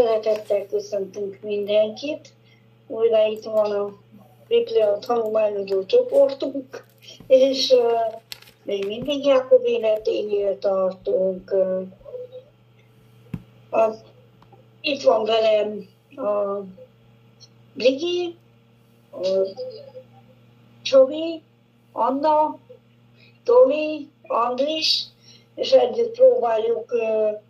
Szeretettel köszöntünk mindenkit. Újra itt van a Biblia tanulmányozó csoportunk, és uh, még mindig Jákob életénél tartunk. Uh, az, itt van velem a Brigi, a Csobi, Anna, Tomi, Andris, és együtt próbáljuk uh,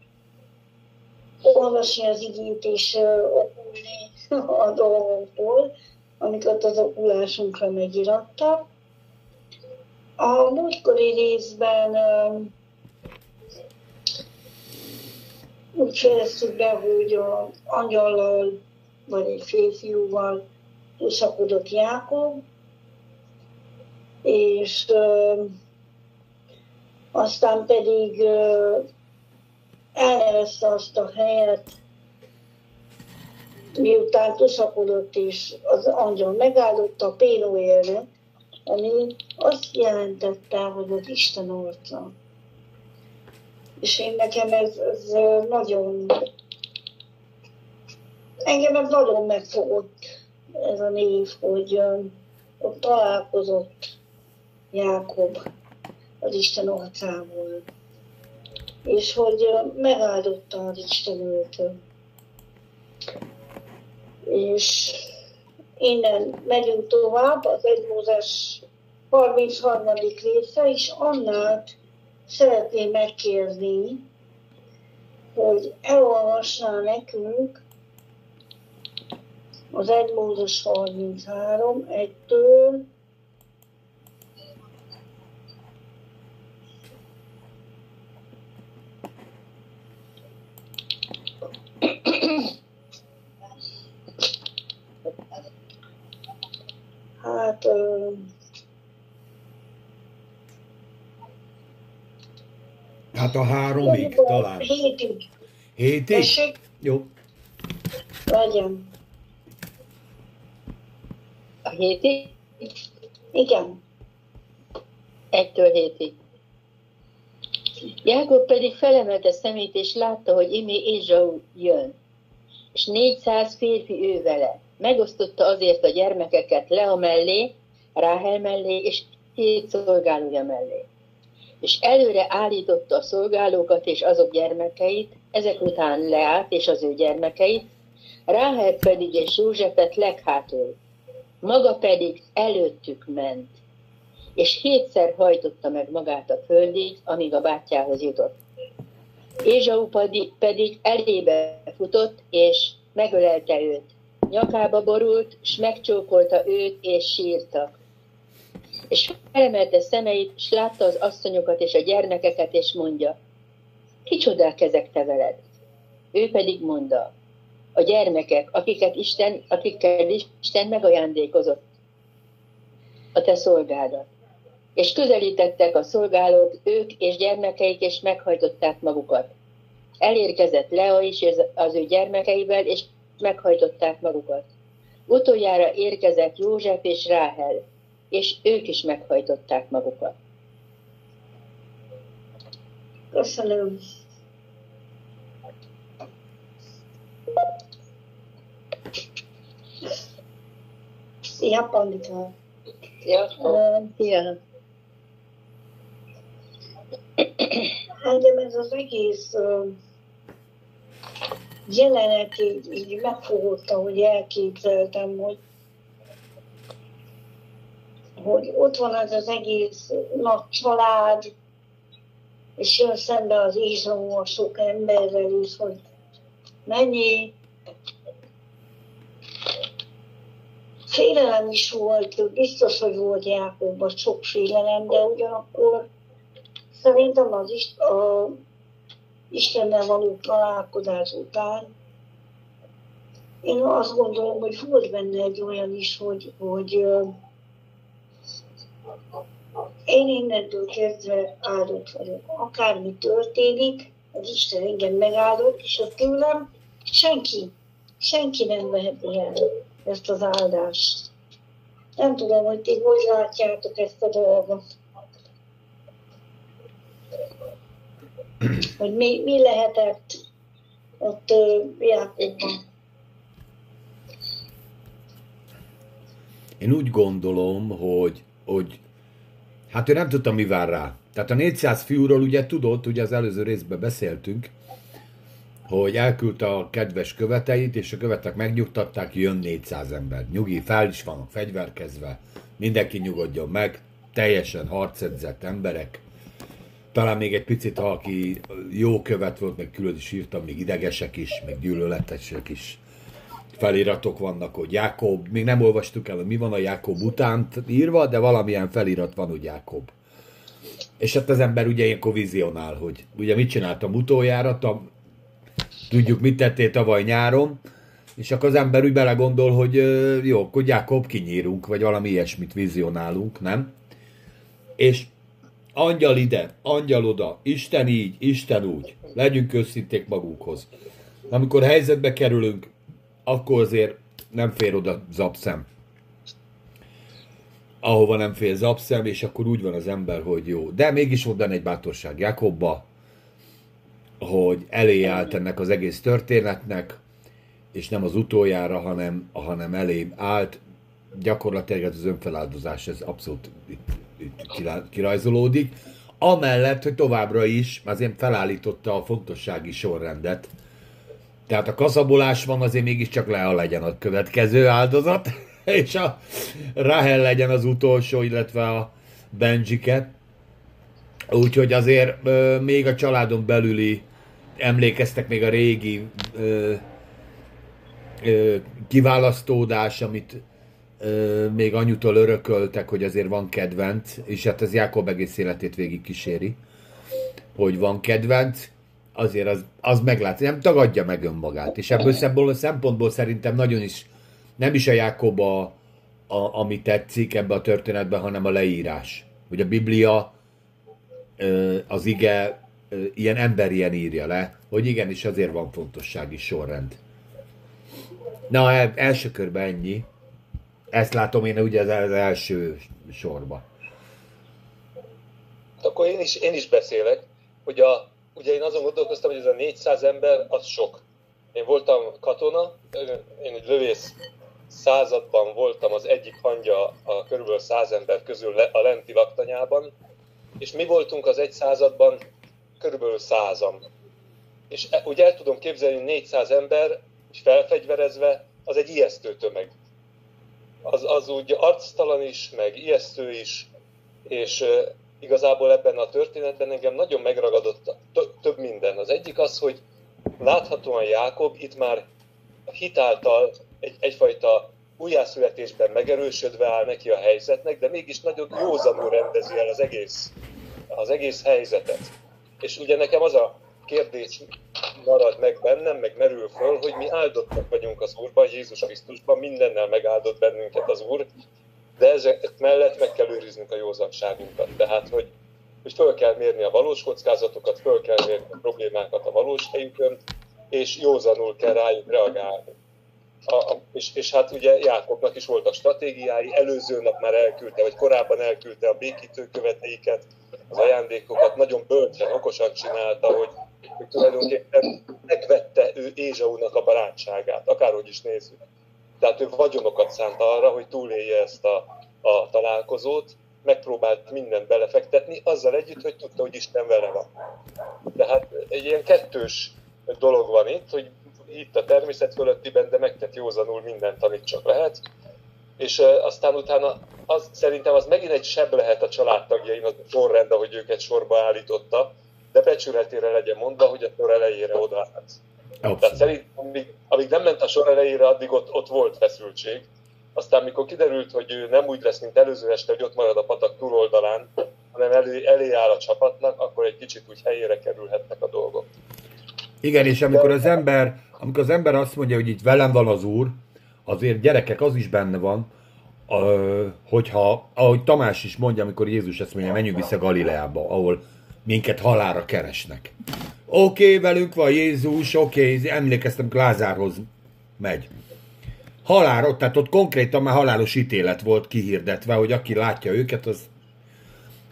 olvasni az igét és okulni a dolgokból, amiket az okulásunkra megiratta. A múltkori részben úgy fejeztük be, hogy a angyallal, vagy egy férfiúval túlszakodott Jákob, és aztán pedig elnevezte azt a helyet, miután tuszakodott és az angyal megáldotta Pénuélnek, ami azt jelentette, hogy az Isten arca. És én nekem ez, ez nagyon, engem ez nagyon megfogott ez a név, hogy ott találkozott Jákob az Isten arcával és hogy megáldotta az Isten őt. És innen megyünk tovább, az 1 Mózes 33. része, és Annát szeretném megkérni, hogy elolvasná nekünk az 1 Mózes 33, 1-től Hát... Hát a háromig jó, talán. Hétig. Hétig? Tessék? Jó. Legyen. A hétig? Igen. Egytől hétig. Jákob pedig felemelte szemét, és látta, hogy imé Ézsau jön, és négyszáz férfi ő vele. Megosztotta azért a gyermekeket Lea mellé, Ráhel mellé, és két szolgálója mellé. És előre állította a szolgálókat és azok gyermekeit, ezek után Leát és az ő gyermekeit, Ráhel pedig és Józsefet leghátul, maga pedig előttük ment és hétszer hajtotta meg magát a földig, amíg a bátyjához jutott. Ézsau pedig elébe futott, és megölelte őt. Nyakába borult, és megcsókolta őt, és sírtak. És felemelte szemeit, és látta az asszonyokat és a gyermekeket, és mondja, kicsodák ezek te veled? Ő pedig mondta, a gyermekek, akiket Isten, akikkel Isten megajándékozott a te szolgádat és közelítettek a szolgálók, ők és gyermekeik, és meghajtották magukat. Elérkezett Lea is az ő gyermekeivel, és meghajtották magukat. Utoljára érkezett József és Ráhel, és ők is meghajtották magukat. Köszönöm. Szia, Pandita. Szia. Szia. Engem ez az egész jelenet így, így megfogott, hogy elképzeltem, hogy, hogy ott van az az egész nagy család, és jön szembe az Ézsó a sok emberrel is, hogy mennyi félelem is volt, biztos, hogy volt Jákobban sok félelem, de ugyanakkor Szerintem az is, a Istennel való találkozás után én azt gondolom, hogy volt benne egy olyan is, hogy, hogy én innentől kezdve áldott vagyok. Akármi történik, az Isten engem megáldott, és a tőlem senki, senki nem veheti el ezt az áldást. Nem tudom, hogy ti hogy látjátok ezt a dolgot. Hogy mi, mi lehetett ott Jákobban. Én úgy gondolom, hogy, hogy hát ő nem tudta, mi vár rá. Tehát a 400 fiúról ugye tudott, ugye az előző részben beszéltünk, hogy elküldte a kedves követeit, és a követek megnyugtatták, jön 400 ember. Nyugi, fel is vannak fegyverkezve, mindenki nyugodjon meg, teljesen harcedzett emberek. Talán még egy picit, ha aki jó követ volt, meg külön is írtam, még idegesek is, meg gyűlöletesek is feliratok vannak, hogy Jákob, még nem olvastuk el, hogy mi van a Jákob után írva, de valamilyen felirat van, hogy Jákob. És hát az ember ugye ilyenkor vizionál, hogy ugye mit csináltam utoljára, tudjuk, mit tettél tavaly nyáron, és akkor az ember úgy belegondol, hogy jó, akkor Jákob kinyírunk, vagy valami ilyesmit vizionálunk, nem? És angyal ide, angyal oda, Isten így, Isten úgy, legyünk őszinték magunkhoz. Amikor helyzetbe kerülünk, akkor azért nem fér oda zapszem. Ahova nem fér zapszem, és akkor úgy van az ember, hogy jó. De mégis van egy bátorság Jakobba, hogy elé állt ennek az egész történetnek, és nem az utoljára, hanem, hanem elé állt. Gyakorlatilag az önfeláldozás, ez abszolút itt kirajzolódik. Amellett, hogy továbbra is azért felállította a fontossági sorrendet. Tehát a kaszabolás van, azért mégiscsak Lea legyen a következő áldozat, és a Rahel legyen az utolsó, illetve a Benjiket. Úgyhogy azért még a családon belüli emlékeztek még a régi ö, ö, kiválasztódás, amit ö, még anyutól örököltek, hogy azért van kedvenc, és hát ez Jákob egész életét végig kíséri, hogy van kedvenc, azért az, az meglát, nem tagadja meg önmagát, és ebből a szempontból szerintem nagyon is, nem is a Jákob a, a, ami tetszik ebbe a történetben, hanem a leírás. Hogy a Biblia, az ige ilyen emberien írja le, hogy igenis azért van fontossági sorrend. Na, első körben ennyi. Ezt látom én ugye az első sorba. Akkor én is, én is beszélek, hogy a, ugye én azon gondolkoztam, hogy ez a 400 ember, az sok. Én voltam katona, én egy lövész században voltam az egyik hangja a körülbelül 100 ember közül a lenti laktanyában, és mi voltunk az egy században körülbelül százan. És e, úgy el tudom képzelni, hogy 400 ember, és felfegyverezve, az egy ijesztő tömeg. Az, az úgy arctalan is, meg ijesztő is, és igazából ebben a történetben engem nagyon megragadott több minden. Az egyik az, hogy láthatóan Jákob itt már hitáltal egy, egyfajta újjászületésben megerősödve áll neki a helyzetnek, de mégis nagyon józanul rendezi el az egész, az egész helyzetet. És ugye nekem az a kérdés marad meg bennem, meg merül föl, hogy mi áldottak vagyunk az Úrban, Jézus Krisztusban, mindennel megáldott bennünket az Úr, de ezek mellett meg kell őriznünk a józanságunkat. Tehát, hogy, hogy föl kell mérni a valós kockázatokat, föl kell mérni a problémákat a valós helyükön, és józanul kell rájuk reagálni. A, és, és hát ugye Jákobnak is voltak stratégiái, előző nap már elküldte, vagy korábban elküldte a békítő követeiket, az ajándékokat, nagyon bölcsen, okosan csinálta, hogy, hogy tulajdonképpen megvette ő Ézsaunak a barátságát, akárhogy is nézzük. Tehát ő vagyonokat szánt arra, hogy túlélje ezt a, a találkozót, megpróbált mindent belefektetni, azzal együtt, hogy tudta, hogy Isten vele van. Tehát egy ilyen kettős dolog van itt, hogy itt a természet fölöttiben, de megtett józanul mindent, amit csak lehet. És aztán utána az, szerintem az megint egy seb lehet a családtagjain, az sorrend, ahogy őket sorba állította, de becsületére legyen mondva, hogy a sor elejére odaállt. Tehát szerintem, amíg, amíg nem ment a sor elejére, addig ott, ott volt feszültség. Aztán, mikor kiderült, hogy ő nem úgy lesz, mint előző este, hogy ott marad a patak túloldalán, hanem elé, elé áll a csapatnak, akkor egy kicsit úgy helyére kerülhetnek a dolgok. Igen, és amikor az ember, amikor az ember azt mondja, hogy itt velem van az Úr, azért gyerekek, az is benne van, hogyha, ahogy Tamás is mondja, amikor Jézus ezt mondja, menjünk vissza Galileába, ahol minket halára keresnek. Oké, okay, velünk van Jézus, oké, okay, emlékeztem, Lázárhoz megy. Halál ott, tehát ott konkrétan már halálos ítélet volt kihirdetve, hogy aki látja őket, az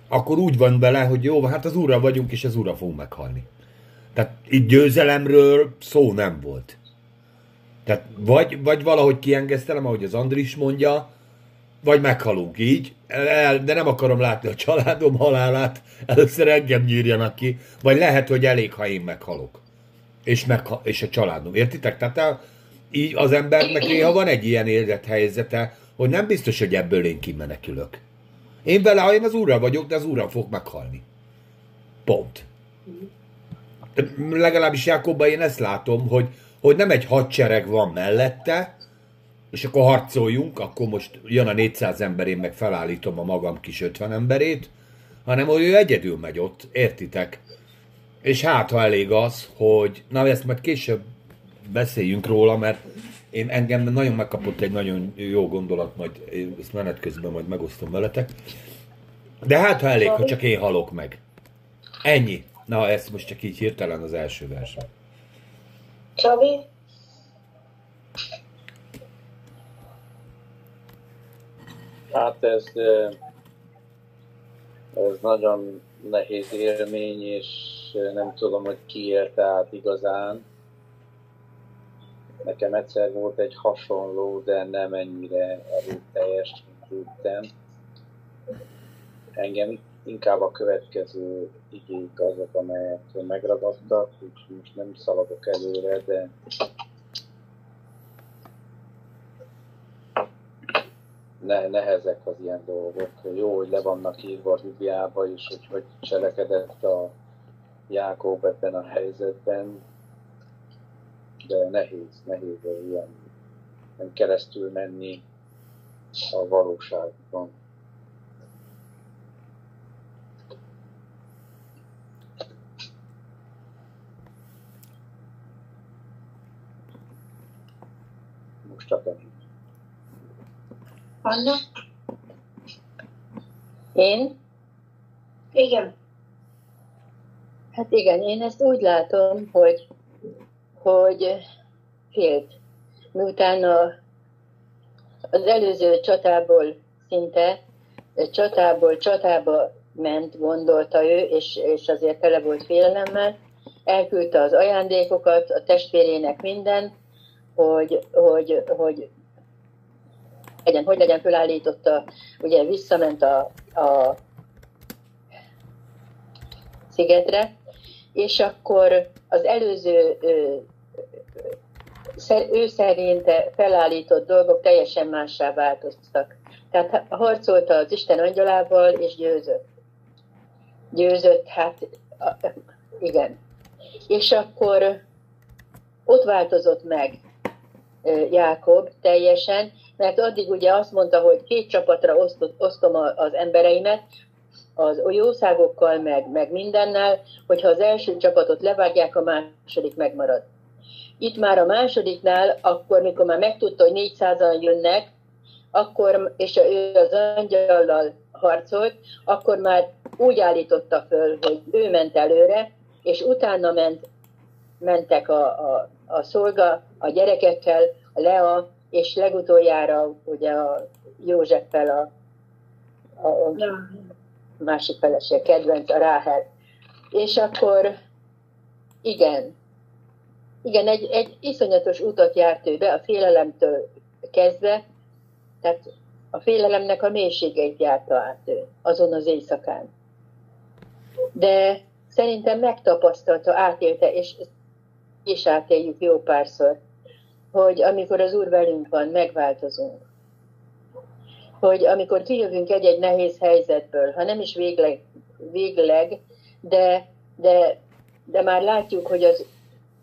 akkor úgy van vele, hogy jó, hát az úrra vagyunk, és az úrra fogunk meghalni. Tehát itt győzelemről szó nem volt. Tehát vagy, vagy valahogy kiengesztelem, ahogy az Andris mondja, vagy meghalunk így, el, de nem akarom látni a családom halálát, először engem nyírjanak ki, vagy lehet, hogy elég, ha én meghalok. És, megha- és a családom. Értitek? Tehát a, így az embernek néha van egy ilyen élethelyzete, hogy nem biztos, hogy ebből én kimenekülök. Én vele, ha én az úrral vagyok, de az úrral fog meghalni. Pont. Legalábbis Jákobban én ezt látom, hogy, hogy nem egy hadsereg van mellette, és akkor harcoljunk, akkor most jön a 400 ember, én meg felállítom a magam kis 50 emberét, hanem hogy ő egyedül megy ott, értitek? És hát, ha elég az, hogy, na ezt majd később beszéljünk róla, mert én engem nagyon megkapott egy nagyon jó gondolat, majd ezt menet közben majd megosztom veletek. De hát, ha elég, ha csak én halok meg. Ennyi. Na, ez most csak így hirtelen az első verseny. Csabi? Hát ez, ez nagyon nehéz élmény, és nem tudom, hogy ki élte át igazán. Nekem egyszer volt egy hasonló, de nem ennyire erőteljes, mint tudtam. Engem inkább a következő igék azok, amelyek megragadtak, úgyhogy most nem szaladok előre, de ne, nehezek az ilyen dolgok. Jó, hogy le vannak írva a Bibliába is, hogy hogy cselekedett a Jákob ebben a helyzetben, de nehéz, nehéz ilyen nem keresztül menni a valóságban. Most csak ennyi. Anna? Én? Igen. Hát igen, én ezt úgy látom, hogy, hogy félt. Miután a, az előző csatából szinte csatából csatába ment, gondolta ő, és, és azért tele volt félelemmel, elküldte az ajándékokat, a testvérének minden, hogy, hogy, hogy legyen, hogy legyen fölállította, ugye visszament a, a szigetre, és akkor az előző ő szerint felállított dolgok teljesen mássá változtak. Tehát harcolta az Isten angyalával, és győzött. Győzött, hát igen. És akkor ott változott meg Jákob teljesen, mert addig ugye azt mondta, hogy két csapatra osztott, osztom az embereimet, az jószágokkal, meg, meg mindennel, hogyha az első csapatot levágják, a második megmarad. Itt már a másodiknál, akkor, mikor már megtudta, hogy 400-an jönnek, akkor, és ő az angyallal harcolt, akkor már úgy állította föl, hogy ő ment előre, és utána ment, mentek a, a, a szolga a gyerekekkel, a Lea, és legutoljára ugye a Józseffel a, a másik feleség, kedvenc, a Ráhel. És akkor igen, igen, egy, egy iszonyatos utat járt ő be, a félelemtől kezdve, tehát a félelemnek a mélységeit járta át ő azon az éjszakán. De szerintem megtapasztalta, átélte, és, és átéljük jó párszor, hogy amikor az Úr velünk van, megváltozunk. Hogy amikor kijövünk egy-egy nehéz helyzetből, ha nem is végleg, végleg de, de, de már látjuk, hogy az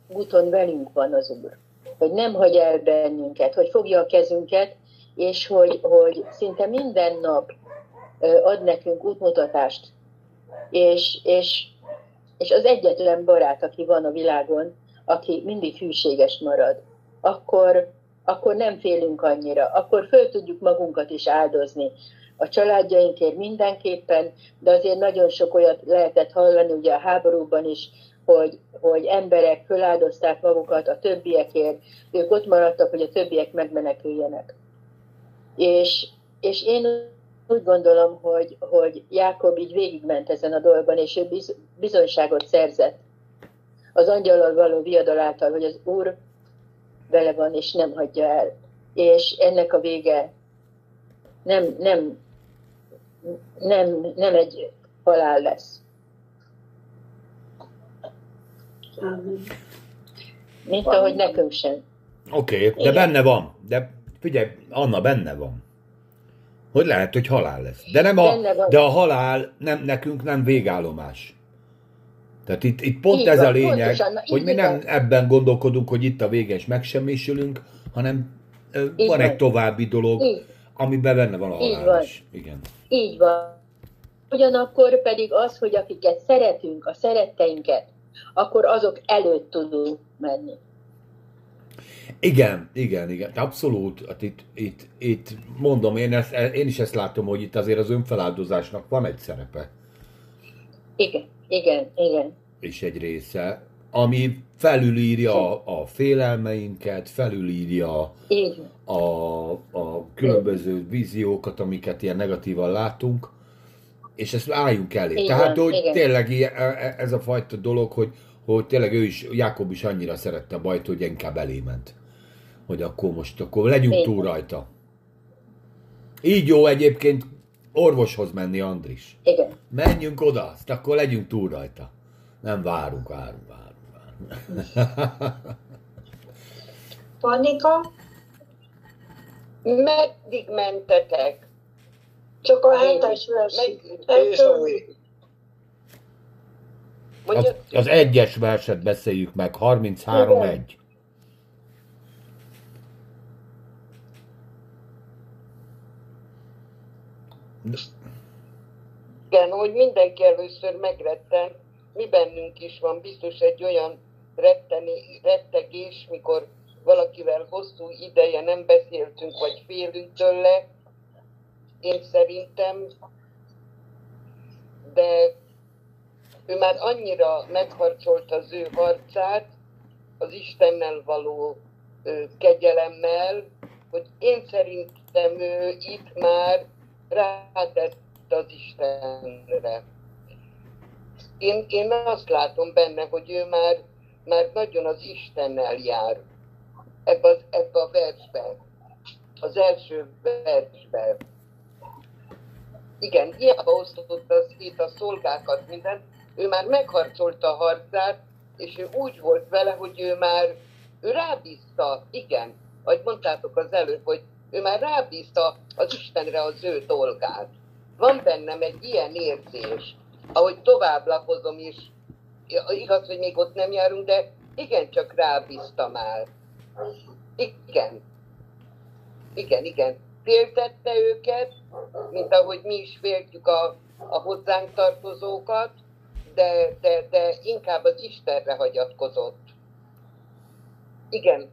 úton velünk van az Úr. Hogy nem hagy el bennünket, hogy fogja a kezünket, és hogy, hogy szinte minden nap ad nekünk útmutatást. És, és, és az egyetlen barát, aki van a világon, aki mindig hűséges marad akkor, akkor nem félünk annyira, akkor föl tudjuk magunkat is áldozni. A családjainkért mindenképpen, de azért nagyon sok olyat lehetett hallani ugye a háborúban is, hogy, hogy emberek föláldozták magukat a többiekért, ők ott maradtak, hogy a többiek megmeneküljenek. És, és én úgy gondolom, hogy, hogy Jákob így végigment ezen a dolgban, és ő bizonyságot szerzett az angyalal való viadal által, hogy az Úr vele van, és nem hagyja el. És ennek a vége nem, nem, nem, nem egy halál lesz. Mint ahogy nekünk sem. Oké, okay, de benne van. De figyelj, Anna, benne van. Hogy lehet, hogy halál lesz. De, nem a, de a halál nem, nekünk nem végállomás. Tehát itt, itt pont így ez van, a lényeg, pontosan, hogy mi nem van. ebben gondolkodunk, hogy itt a vége és megsemmisülünk, hanem így van, van egy további dolog, így. amiben benne van a halál így van. is. Igen. Így van. Ugyanakkor pedig az, hogy akiket szeretünk, a szeretteinket, akkor azok előtt tudunk menni. Igen, igen, igen, abszolút. Hát itt, itt, itt mondom, én, ezt, én is ezt látom, hogy itt azért az önfeláldozásnak van egy szerepe. Igen, igen, igen. És egy része, ami felülírja a, a félelmeinket, felülírja a, a különböző víziókat, amiket ilyen negatívan látunk, és ezt álljunk elé. Igen, Tehát, hogy igen. tényleg e, e, ez a fajta dolog, hogy, hogy tényleg ő is, Jákob is annyira szerette a bajt, hogy inkább elé ment. Hogy akkor most, akkor legyünk igen. túl rajta. Így jó egyébként orvoshoz menni, Andris. Igen. Menjünk oda, azt akkor legyünk túl rajta. Nem várunk, várunk, várunk. várunk. Panika? Meddig mentetek? Csak a hetes versik. Az, az egyes verset beszéljük meg, 33-1. Igen, hogy mindenki először megretten, mi bennünk is van biztos egy olyan retteni, rettegés, mikor valakivel hosszú ideje nem beszéltünk, vagy félünk tőle, én szerintem, de ő már annyira megharcolta az ő harcát, az Istennel való kegyelemmel, hogy én szerintem ő itt már rátett az Istenre. Én, én azt látom benne, hogy ő már, már nagyon az Istennel jár ebbe, ebbe a versben, az első versben igen, hiába osztotta szét a szolgákat, mindent, ő már megharcolta a harcát, és ő úgy volt vele, hogy ő már, ő rábízta, igen, ahogy mondtátok az előbb, hogy ő már rábízta az Istenre az ő dolgát. Van bennem egy ilyen érzés, ahogy tovább lapozom is, igaz, hogy még ott nem járunk, de igen, csak rábízta már. Igen. Igen, igen féltette őket, mint ahogy mi is féltjük a, a hozzánk tartozókat, de, de, de inkább az Istenre hagyatkozott. Igen,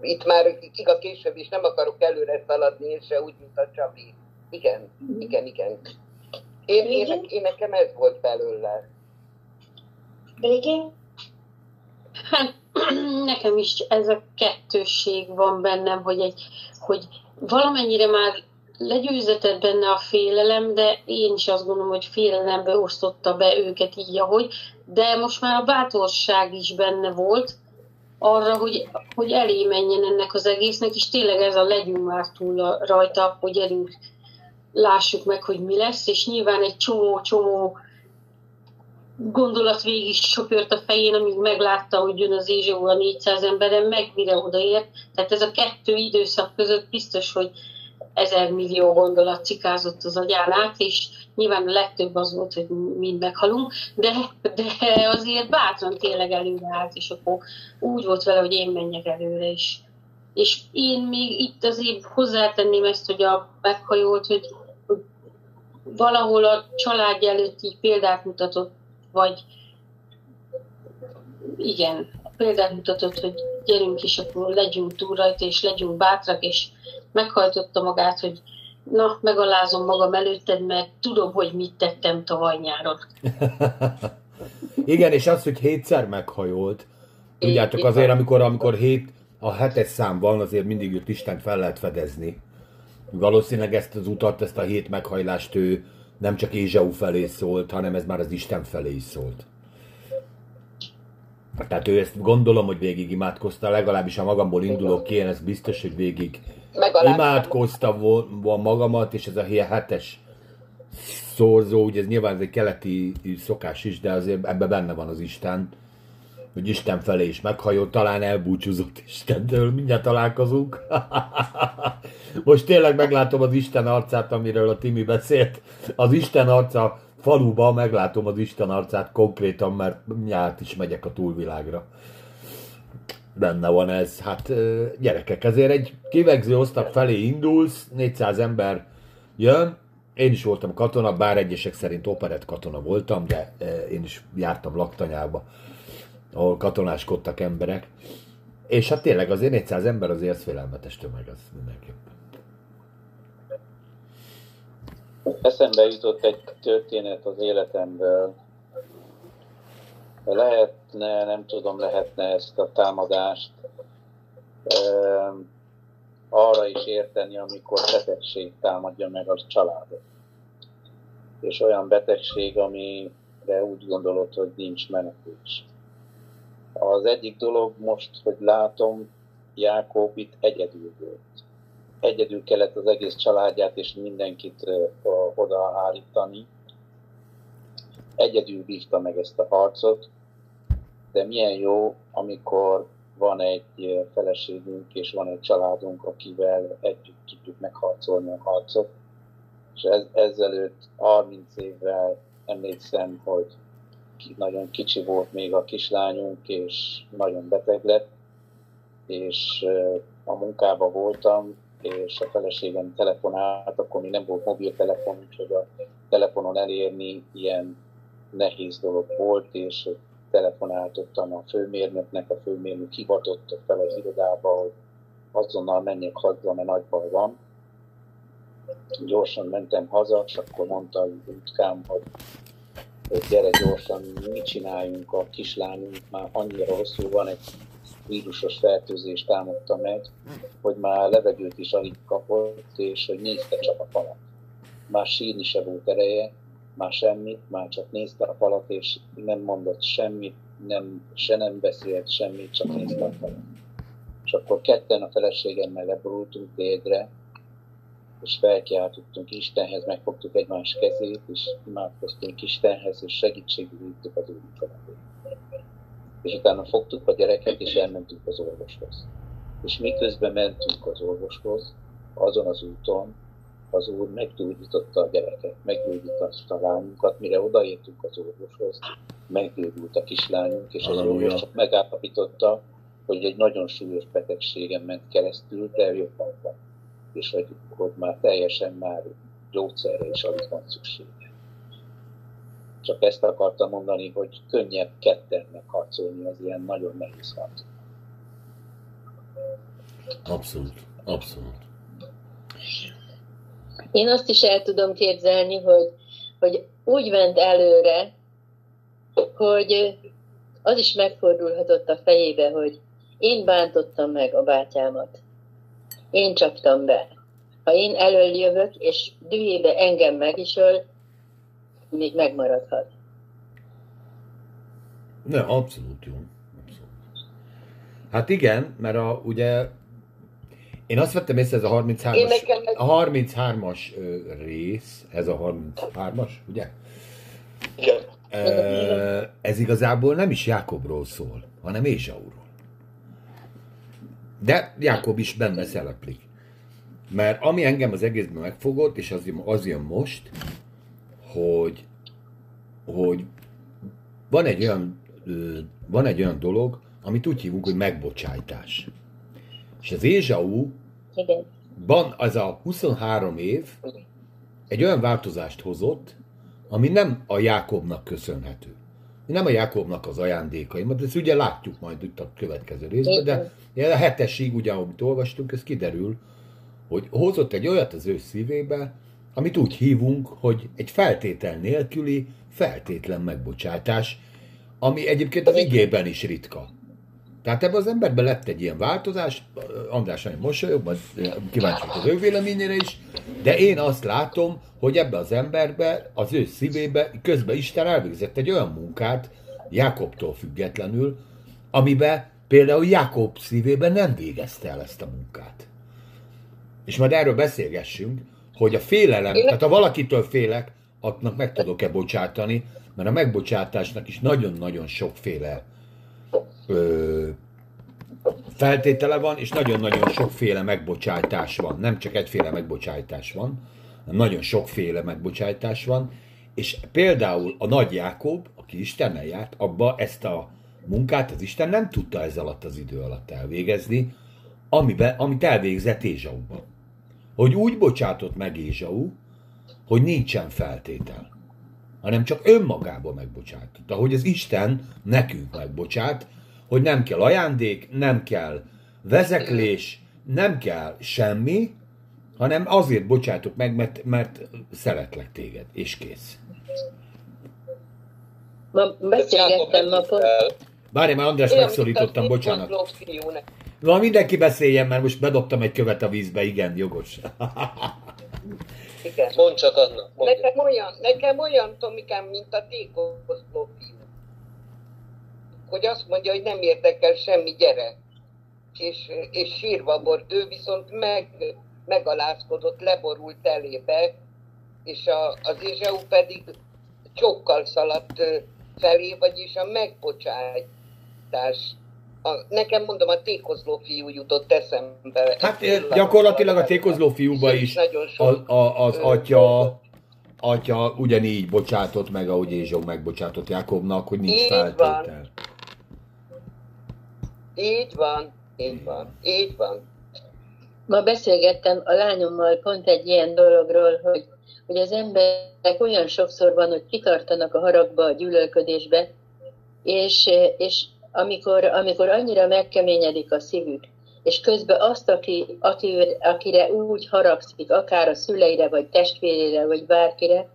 itt már igaz később is nem akarok előre szaladni, és se úgy, mint a Csabi. Igen, igen, igen. Én, én, én nekem ez volt belőle. Végén? Hát, nekem is ez a kettősség van bennem, hogy egy hogy valamennyire már legyőzetett benne a félelem, de én is azt gondolom, hogy félelembe osztotta be őket így, ahogy, de most már a bátorság is benne volt arra, hogy, hogy elé menjen ennek az egésznek, és tényleg ez a legyünk már túl rajta, hogy erünk lássuk meg, hogy mi lesz, és nyilván egy csomó-csomó gondolat végig söpört a fején, amíg meglátta, hogy jön az Ézsó a 400 emberen, meg mire odaért. Tehát ez a kettő időszak között biztos, hogy ezer millió gondolat cikázott az agyán át, és nyilván a legtöbb az volt, hogy mind meghalunk, de, de azért bátran tényleg előre állt, és akkor úgy volt vele, hogy én menjek előre is. És én még itt azért hozzátenném ezt, hogy a meghajolt, hogy, valahol a család előtt így példát mutatott vagy igen, példát mutatott, hogy gyerünk is, akkor legyünk túl rajta, és legyünk bátrak, és meghajtotta magát, hogy na, megalázom magam előtted, mert tudom, hogy mit tettem tavaly nyáron. igen, és az, hogy hétszer meghajolt, tudjátok azért, amikor, amikor hét, a hetes szám van, azért mindig őt Isten fel lehet fedezni. Valószínűleg ezt az utat, ezt a hét meghajlást ő nem csak Ézsau felé szólt, hanem ez már az Isten felé is szólt. Tehát ő ezt gondolom, hogy végig imádkozta, legalábbis a magamból indulok ki, én ez biztos, hogy végig imádkozta volna magamat, és ez a hetes szorzó, ugye ez nyilván ez egy keleti szokás is, de azért ebben benne van az Isten, hogy Isten felé is meghajott, talán elbúcsúzott Istentől, mindjárt találkozunk. Most tényleg meglátom az Isten arcát, amiről a Timi beszélt. Az Isten arca faluba, meglátom az Isten arcát konkrétan, mert nyárt is megyek a túlvilágra. Benne van ez. Hát gyerekek, ezért egy kivegző osztag felé indulsz, 400 ember jön, én is voltam katona, bár egyesek szerint operett katona voltam, de én is jártam laktanyába, ahol katonáskodtak emberek. És hát tényleg azért 400 ember azért az félelmetes tömeg, az mindenképpen. Eszembe jutott egy történet az életemből. Lehetne, nem tudom, lehetne ezt a támadást ö, arra is érteni, amikor betegség támadja meg a családot. És olyan betegség, amire úgy gondolod, hogy nincs menekülés. Az egyik dolog most, hogy látom, Jákob itt egyedül volt egyedül kellett az egész családját és mindenkit odaállítani. Egyedül vívta meg ezt a harcot, de milyen jó, amikor van egy feleségünk és van egy családunk, akivel együtt tudjuk megharcolni a harcot. És ez, ezelőtt 30 évvel emlékszem, hogy nagyon kicsi volt még a kislányunk, és nagyon beteg lett, és a munkába voltam, és a feleségem telefonált, akkor még nem volt mobiltelefon, úgyhogy a telefonon elérni ilyen nehéz dolog volt, és telefonáltottam a főmérnöknek, a főmérnök hivatotta fel az irodába, hogy azonnal menjek haza, mert nagy baj van. Gyorsan mentem haza, és akkor mondta a utkám, hogy, hogy gyere gyorsan, mit csináljunk, a kislányunk már annyira hosszú van, egy vírusos fertőzés támadta meg, hogy már levegőt is alig kapott, és hogy nézte csak a falat. Már sírni se volt ereje, már semmit, már csak nézte a falat, és nem mondott semmit, nem, se nem beszélt semmit, csak nézte a falat. És akkor ketten a feleségemmel leborultunk térdre, és felkiáltottunk Istenhez, megfogtuk egymás kezét, és imádkoztunk Istenhez, és segítségül az úrunkat és utána fogtuk a gyereket, és elmentünk az orvoshoz. És miközben mentünk az orvoshoz, azon az úton, az úr meggyógyította a gyereket, meggyógyította a lányunkat, mire odaértünk az orvoshoz, meggyógyult a kislányunk, és az orvos csak megállapította, hogy egy nagyon súlyos betegségen ment keresztül, de jobban van. És hogy, hogy már teljesen már gyógyszerre is alig van szüksége. Csak ezt akartam mondani, hogy könnyebb ketten megharcolni az ilyen nagyon nehéz harcot. Abszolút, abszolút. Én azt is el tudom képzelni, hogy, hogy úgy ment előre, hogy az is megfordulhatott a fejébe, hogy én bántottam meg a bátyámat. Én csaptam be. Ha én elől jövök, és dühébe engem megisöl, még megmaradhat. Ne, abszolút jó. Abszolút. Hát igen, mert a, ugye én azt vettem észre, ez a 33-as, a 33-as rész, ez a 33-as, ugye? Igen. Ez igazából nem is Jákobról szól, hanem Ézsauról. De Jákob is benne szereplik. Mert ami engem az egészben megfogott, és az, az jön most, hogy, hogy van egy olyan van egy olyan dolog, amit úgy hívunk, hogy megbocsájtás. És az Ézsau van az a 23 év egy olyan változást hozott, ami nem a Jákobnak köszönhető. Nem a Jákobnak az ajándékai, mert ezt ugye látjuk majd itt a következő részben, de a hetesig, ugye, amit olvastunk, ez kiderül, hogy hozott egy olyat az ő szívébe, amit úgy hívunk, hogy egy feltétel nélküli feltétlen megbocsátás, ami egyébként az igében is ritka. Tehát ebben az emberben lett egy ilyen változás, András nagyon mosolyog, majd kíváncsi az ő véleményére is, de én azt látom, hogy ebbe az emberbe, az ő szívébe, közben Isten elvégzett egy olyan munkát, Jákobtól függetlenül, amiben például Jakob szívében nem végezte el ezt a munkát. És majd erről beszélgessünk, hogy a félelem, Én- tehát ha valakitől félek, annak meg tudok-e bocsátani, mert a megbocsátásnak is nagyon-nagyon sokféle ö, feltétele van, és nagyon-nagyon sokféle megbocsátás van. Nem csak egyféle megbocsátás van, hanem nagyon sokféle megbocsátás van, és például a Nagy Jákob, aki Istennel járt, abba ezt a munkát az Isten nem tudta ez alatt az idő alatt elvégezni, amiben, amit elvégzett Ézsauban. Hogy úgy bocsátott meg Ézsau, hogy nincsen feltétel, hanem csak önmagába megbocsátott. Ahogy az Isten nekünk megbocsát, hogy nem kell ajándék, nem kell vezeklés, nem kell semmi, hanem azért bocsátok meg, mert, mert szeretlek téged, és kész. Ma beszélgettem ma pont, Várj, már András megszorítottam, bocsánat. Na, mindenki beszéljen, mert most bedobtam egy követ a vízbe, igen, jogos. Igen. Mondd csak, Anna. Mondd. Nekem olyan, nekem olyan Tomikám, mint a tékozló fiú. Hogy azt mondja, hogy nem érdekel semmi, gyere. És, és sírva bort, ő viszont meg, megalázkodott, leborult elébe, és a, az Izseu pedig csókkal szaladt felé, vagyis a megbocsátás. A, nekem mondom, a tékozló fiú jutott eszembe. Hát Ez gyakorlatilag a tékozló fiúba is Nagyon sok a, a, az ö, atya, atya ugyanígy bocsátott meg, ahogy Ézsó megbocsátott Jákobnak, hogy nincs Így feltétel. Így van, így van, így van. ma beszélgettem a lányommal pont egy ilyen dologról, hogy, hogy az emberek olyan sokszor van, hogy kitartanak a haragba, a gyűlölködésbe, és, és amikor, amikor annyira megkeményedik a szívük, és közben azt, aki, aki, akire úgy haragszik, akár a szüleire, vagy testvérére, vagy bárkire,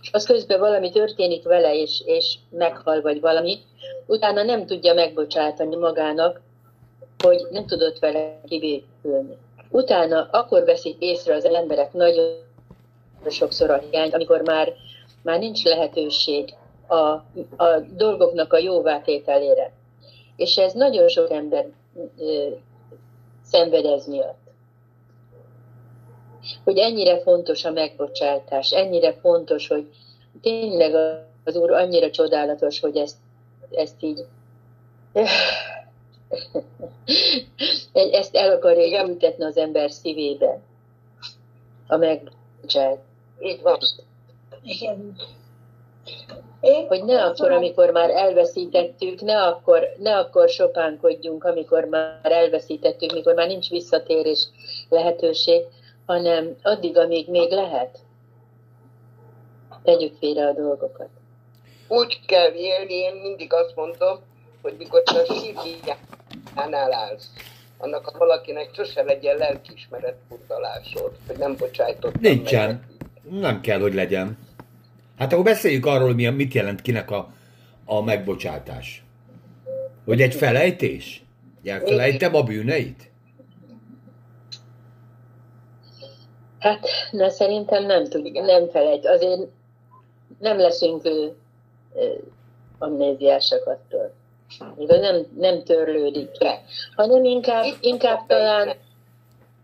és az közben valami történik vele, és, és meghal, vagy valami, utána nem tudja megbocsátani magának, hogy nem tudott vele kibékülni. Utána akkor veszik észre az emberek nagyon sokszor a hiányt, amikor már, már nincs lehetőség a, a dolgoknak a jóvátételére. És ez nagyon sok ember ö, szenved ez miatt. Hogy ennyire fontos a megbocsátás, ennyire fontos, hogy tényleg az Úr annyira csodálatos, hogy ezt, ezt így ezt el akarja ültetni az ember szívébe. A megbocsát. Így van. Igen. Én Hogy ne akkor, amikor már elveszítettük, ne akkor, ne akkor sopánkodjunk, amikor már elveszítettük, mikor már nincs visszatérés lehetőség, hanem addig, amíg még lehet. Tegyük félre a dolgokat. Úgy kell élni, én mindig azt mondom, hogy mikor te a sírjánál állsz, annak a valakinek sose legyen lelkiismeret furdalásod, hogy nem bocsájtottam Nincsen. meg. Nem kell, hogy legyen. Hát akkor beszéljük arról, mi, mit jelent kinek a, a megbocsátás. Hogy egy felejtés? Elfelejtem a bűneit? Hát, na szerintem nem tud, nem felejt. Azért nem leszünk ö, ö, amnéziásak attól. Igaz, nem, nem törlődik ki, hanem inkább, inkább talán,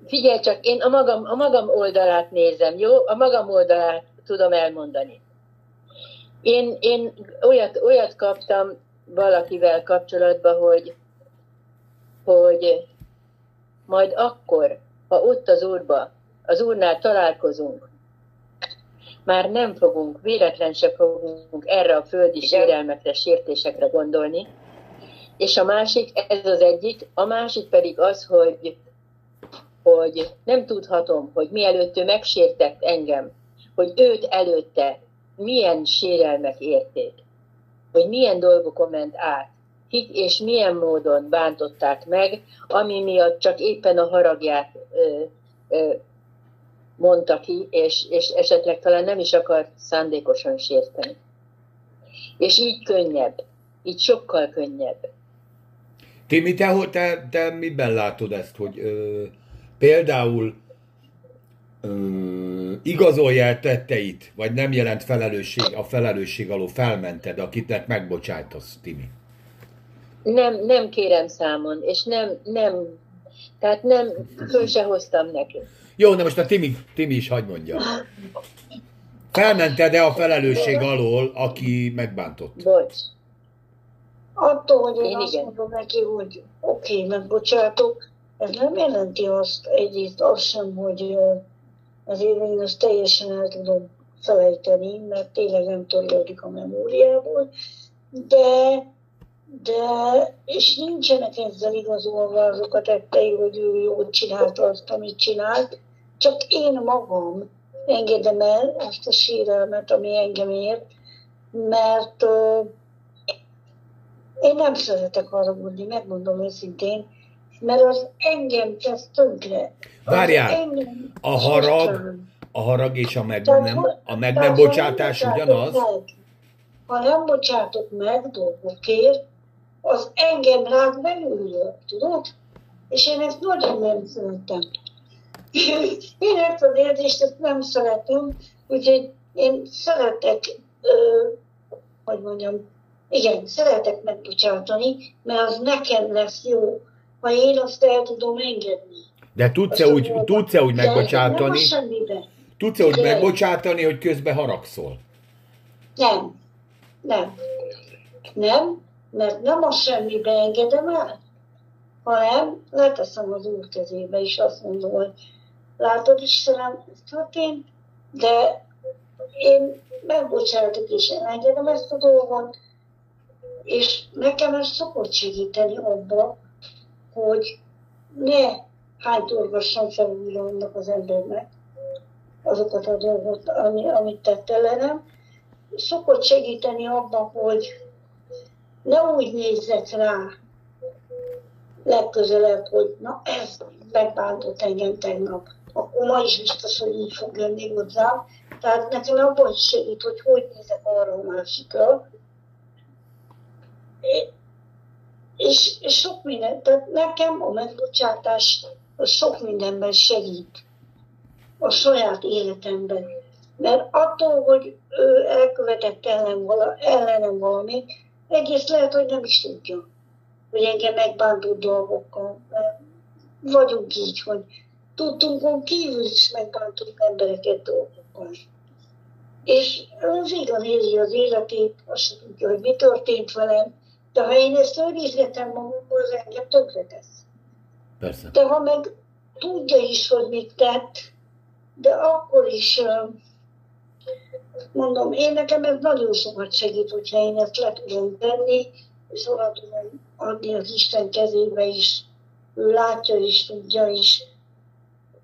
figyelj csak, én a magam, a magam oldalát nézem, jó? A magam oldalát tudom elmondani. Én, én olyat, olyat kaptam valakivel kapcsolatban, hogy, hogy majd akkor, ha ott az úrba, az úrnál találkozunk, már nem fogunk, véletlen se fogunk erre a földi Igen. sérelmekre, sértésekre gondolni. És a másik, ez az egyik, a másik pedig az, hogy, hogy nem tudhatom, hogy mielőtt ő megsértett engem, hogy őt előtte milyen sérelmek érték, hogy milyen dolgokon ment át, kik és milyen módon bántották meg, ami miatt csak éppen a haragját ö, ö, mondta ki, és, és esetleg talán nem is akart szándékosan sérteni. És így könnyebb, így sokkal könnyebb. Timi, te, te, te miben látod ezt, hogy ö, például ö, igazolja el tetteit, vagy nem jelent felelősség, a felelősség alól felmented, akitnek megbocsájtasz, Timi? Nem, nem kérem számon, és nem, nem, tehát nem, föl se hoztam neki. Jó, de most a Timi, Timi is hagyd mondja. Felmented-e a felelősség alól, aki megbántott? Bocs. Attól, hogy én, Én azt igen. mondom neki, hogy oké, okay, megbocsátok, ez nem jelenti azt egyrészt azt sem, hogy azért én azt teljesen el tudom felejteni, mert tényleg nem törlődik a memóriából, de, de és nincsenek ezzel igazolva azok a tettei, hogy ő jól csinálta azt, amit csinált, csak én magam engedem el azt a sérelmet, ami engem ért, mert ö, én nem szeretek haragudni, megmondom őszintén, mert az engem tesz tönkre. Várjál, a harag-. A harag és a meg Tehát, nem, a meg nem bocsátás ugyanaz? Meg, ha nem bocsátok meg dolgokért, az engem rád belülről, tudod? És én ezt nagyon nem szeretem. Én ezt az érzést ezt nem szeretem, úgyhogy én szeretek, ö, hogy mondjam, igen, szeretek megbocsátani, mert az nekem lesz jó, ha én azt el tudom engedni. De tudsz-e Azt úgy, tudsz-e úgy megbocsátani, tudsz-e úgy megbocsátani, hogy közben haragszol? Nem. Nem. Nem, mert nem a semmibe engedem el, hanem leteszem az úr kezébe, és azt mondom, hogy látod Istenem, ez történt, de én megbocsátok és elengedem ezt a dolgot, és nekem ez szokott segíteni abba, hogy ne hánytorgassam fel újra annak az embernek azokat a dolgot, ami, amit tett ellenem, szokott segíteni abban, hogy ne úgy nézzek rá legközelebb, hogy na ez megbántott engem tegnap, akkor ma is biztos, hogy így fog jönni hozzám. Tehát nekem abban is segít, hogy hogy nézek arra a másikra. És, sok minden, tehát nekem a megbocsátás az sok mindenben segít a saját életemben. Mert attól, hogy ő elkövetett ellen vala, ellenem valamit, egész lehet, hogy nem is tudja, hogy engem megbántott dolgokkal. Mert vagyunk így, hogy tudtunkon kívül is megbántunk embereket dolgokkal. És az igen éli az életét, azt tudja, hogy mi történt velem, de ha én ezt őrizgetem magamból, az engem tönkre tesz. Persze. De ha meg tudja is, hogy mit tett, de akkor is mondom, én nekem ez nagyon sokat segít, hogyha én ezt le tudom tenni, és oda tudom adni az Isten kezébe is, ő látja és tudja is.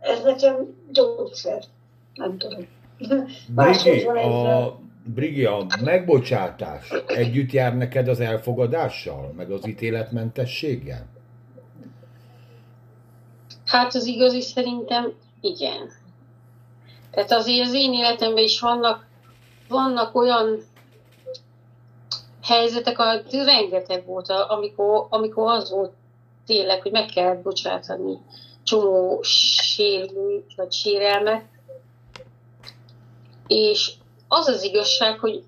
Ez nekem gyógyszer, nem tudom. Máshogy Brigi, van ezzel. a, Brigi, a megbocsátás együtt jár neked az elfogadással, meg az ítéletmentességgel? Hát az igazi szerintem igen. Tehát azért az én életemben is vannak, vannak olyan helyzetek, a rengeteg volt, amikor, amikor az volt tényleg, hogy meg kell bocsátani csomó sérülő vagy sérelmet. És az az igazság, hogy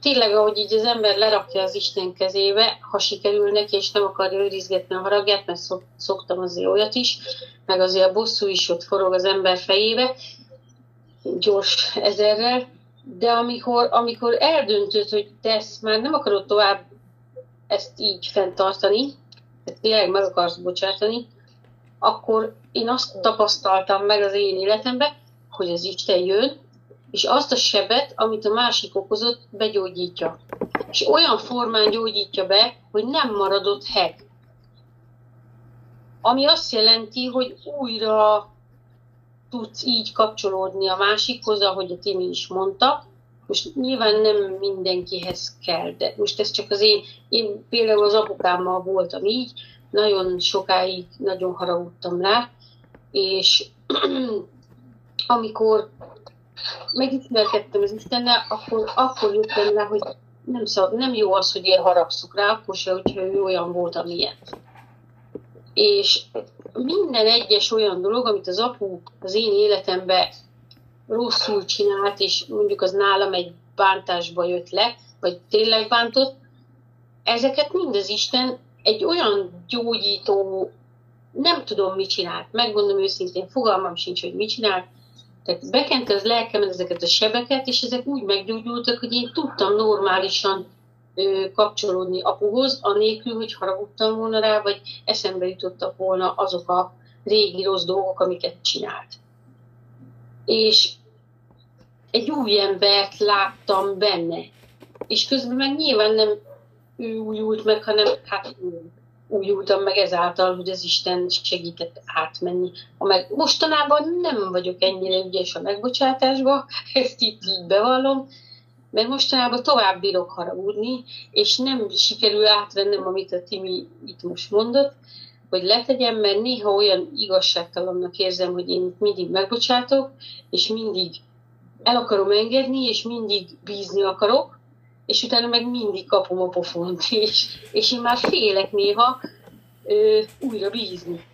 tényleg, ahogy így az ember lerakja az Isten kezébe, ha sikerül neki, és nem akarja őrizgetni a haragját, mert szok, szoktam azért olyat is, meg azért a bosszú is ott forog az ember fejébe, gyors ezerrel, de amikor, amikor eldöntöd, hogy te ezt már nem akarod tovább ezt így fenntartani, tehát tényleg meg akarsz bocsátani, akkor én azt tapasztaltam meg az én életemben, hogy az Isten jön, és azt a sebet, amit a másik okozott, begyógyítja. És olyan formán gyógyítja be, hogy nem maradott heg. Ami azt jelenti, hogy újra tudsz így kapcsolódni a másikhoz, ahogy a Timi is mondta. Most nyilván nem mindenkihez kell, de most ez csak az én, én például az apukámmal voltam így, nagyon sokáig nagyon haragudtam rá, és amikor megismerkedtem az Istennel, akkor, akkor jöttem rá, hogy nem, szab, nem jó az, hogy én haragszok rá, akkor se, hogyha ő olyan volt, amilyen. És minden egyes olyan dolog, amit az apu az én életemben rosszul csinált, és mondjuk az nálam egy bántásba jött le, vagy tényleg bántott, ezeket mind az Isten egy olyan gyógyító, nem tudom, mit csinált. Megmondom őszintén, fogalmam sincs, hogy mit csinált. Tehát bekente az lelkemet ezeket a sebeket, és ezek úgy meggyógyultak, hogy én tudtam normálisan ö, kapcsolódni apuhoz, anélkül, hogy haragudtam volna rá, vagy eszembe jutottak volna azok a régi rossz dolgok, amiket csinált. És egy új embert láttam benne. És közben meg nyilván nem ő újult meg, hanem hát újultam meg ezáltal, hogy az Isten segített átmenni. A meg, mostanában nem vagyok ennyire ügyes a megbocsátásba, ezt itt így bevallom, mert mostanában tovább bírok haragudni, és nem sikerül átvennem, amit a Timi itt most mondott, hogy letegyem, mert néha olyan igazságtalannak érzem, hogy én mindig megbocsátok, és mindig el akarom engedni, és mindig bízni akarok, és utána meg mindig kapom a pofont, és, és én már félek néha ö, újra bízni.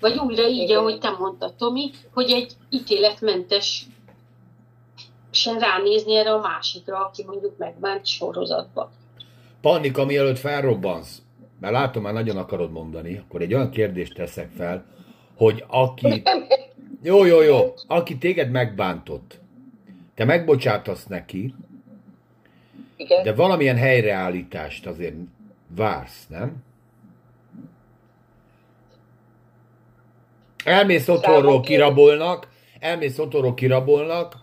Vagy újra így, Igen. ahogy te mondtad, Tomi, hogy egy ítéletmentes sen ránézni erre a másikra, aki mondjuk megbánt sorozatba. Pannika, mielőtt felrobbansz, mert látom, már nagyon akarod mondani, akkor egy olyan kérdést teszek fel, hogy aki... Jó, jó, jó. Aki téged megbántott, te megbocsátasz neki, Igen. de valamilyen helyreállítást azért vársz, nem? Elmész otthonról, kirabolnak, elmész otthonról, kirabolnak,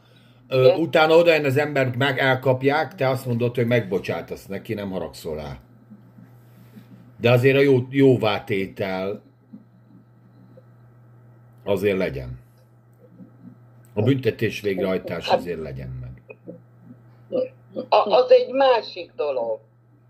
ö, utána oda jön az ember, meg elkapják, te azt mondod, hogy megbocsátasz neki, nem haragszol rá. De azért a jó, jóvátétel azért legyen. A büntetés végrehajtás azért legyen meg. A, az egy másik dolog.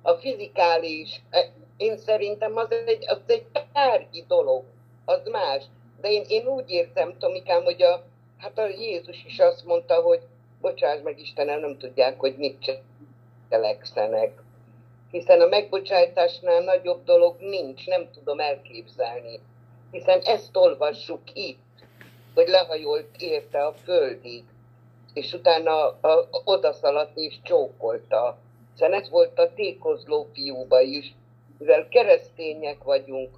A fizikális, e, én szerintem az egy, az egy tárgyi dolog, az más. De én, én úgy értem, Tomikám, hogy a, hát a Jézus is azt mondta, hogy bocsáss meg Istenem, nem tudják, hogy mit cselekszenek. Hiszen a megbocsátásnál nagyobb dolog nincs, nem tudom elképzelni. Hiszen ezt olvassuk itt, hogy lehajolt érte a földig, és utána a, a, odaszaladt és csókolta. Hiszen ez volt a tékozló fiúba is, mivel keresztények vagyunk,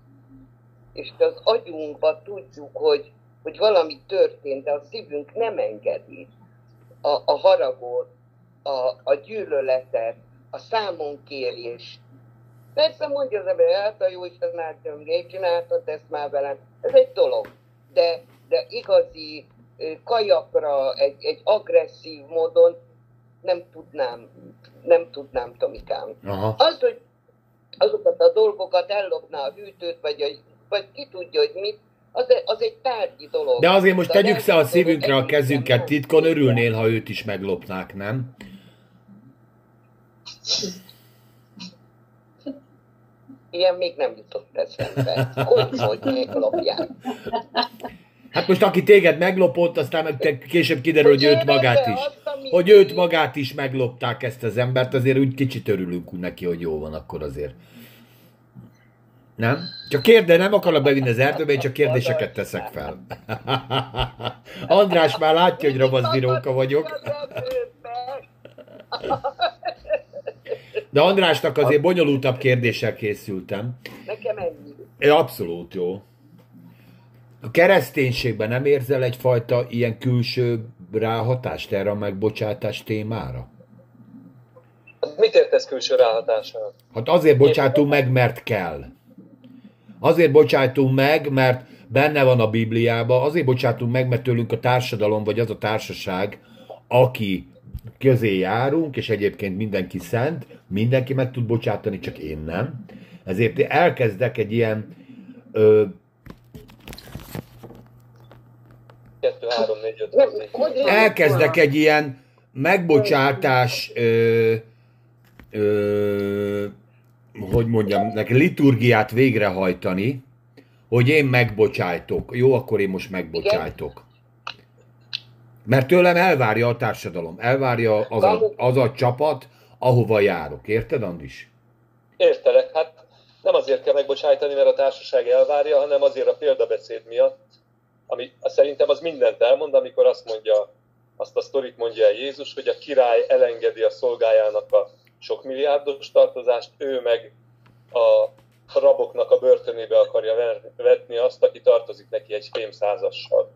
és az agyunkba tudjuk, hogy, hogy valami történt, de a szívünk nem engedi a, a haragot, a, a gyűlöletet, a számonkérést. Persze mondja az ember, hát a jó Isten által, miért csináltad ezt már velem? Ez egy dolog. De, de igazi kajakra, egy, egy agresszív módon nem tudnám, nem tudnám, Tomikám. Aha. Az, hogy azokat a dolgokat ellopná a hűtőt, vagy, a, vagy ki tudja, hogy mit, az, az egy tárgyi dolog. De azért most De tegyük le a szívünkre a kezünket, titkon örülnél, ha őt is meglopnák, nem? Ilyen még nem jutott eszembe. Hogy, hogy meglopják. Hát most aki téged meglopott, aztán meg később kiderül, hogy őt évente magát is. Hogy őt magát is meglopták ezt az embert, azért úgy kicsit örülünk neki, hogy jó van akkor azért. Nem? Csak kérde, nem akarok bevinni az erdőbe, én csak kérdéseket teszek fel. András már látja, hogy ravaszdiróka vagyok. De Andrásnak azért bonyolultabb kérdéssel készültem. Nekem ennyi. Abszolút jó. A kereszténységben nem érzel egyfajta ilyen külső ráhatást erre a megbocsátás témára? Mit értesz külső ráhatással? Hát azért bocsátunk meg, mert kell. Azért bocsátunk meg, mert benne van a Bibliában, azért bocsátunk meg, mert tőlünk a társadalom, vagy az a társaság, aki közé járunk, és egyébként mindenki szent, mindenki meg tud bocsátani, csak én nem. Ezért én elkezdek egy ilyen ö, 2, 3, 4, 5, Nem, 6, 4, hogy- elkezdek egy ilyen megbocsátás, ö, ö, hogy mondjam, neki liturgiát végrehajtani, hogy én megbocsájtok. Jó, akkor én most megbocsájtok. Mert tőlem elvárja a társadalom, elvárja az a, az a csapat, ahova járok. Érted, Andis? Értelek, hát nem azért kell megbocsájtani, mert a társaság elvárja, hanem azért a példabeszéd miatt, ami szerintem az mindent elmond, amikor azt mondja, azt a sztorit mondja el Jézus, hogy a király elengedi a szolgájának a sok milliárdos tartozást, ő meg a raboknak a börtönébe akarja vetni azt, aki tartozik neki egy fémszázassal.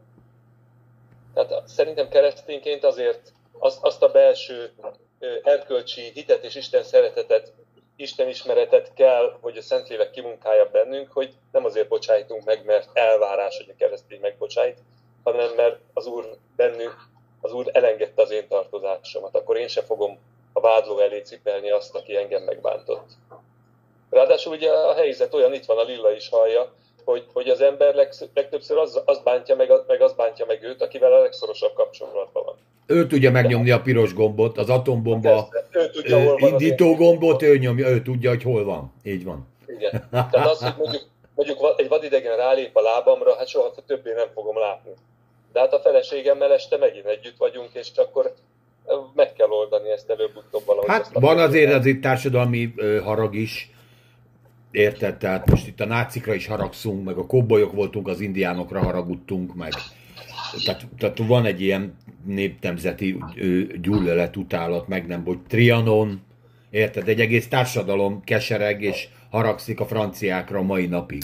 Tehát szerintem keresztényként azért az, azt a belső erkölcsi hitet és Isten szeretetet, Isten ismeretet kell, hogy a Szentlélek kimunkálja bennünk, hogy nem azért bocsájtunk meg, mert elvárás, hogy a keresztény megbocsájt, hanem mert az Úr bennünk, az Úr elengedte az én tartozásomat, akkor én se fogom a vádló elé cipelni azt, aki engem megbántott. Ráadásul ugye a helyzet olyan, itt van a Lilla is hallja, hogy, hogy az ember legtöbbször az, az bántja meg, meg az bántja meg őt, akivel a legszorosabb kapcsolatban van. Ő tudja megnyomni a piros gombot, az atombomba ő tudja, hol van indító gombot, ő nyomja, ő tudja, hogy hol van. Így van. Igen. Tehát az, hogy mondjuk, mondjuk egy vadidegen rálép a lábamra, hát soha többé nem fogom látni. De hát a feleségemmel este megint együtt vagyunk, és akkor meg kell oldani ezt előbb-utóbb valahogy. Hát van azért az itt társadalmi harag is, Érted? Tehát most itt a nácikra is haragszunk, meg a kobbolyok voltunk, az indiánokra haragudtunk, meg tehát, tehát van egy ilyen néptemzeti gyűlölet, utálat, meg nem, hogy Trianon, érted? Egy egész társadalom kesereg és haragszik a franciákra a mai napig.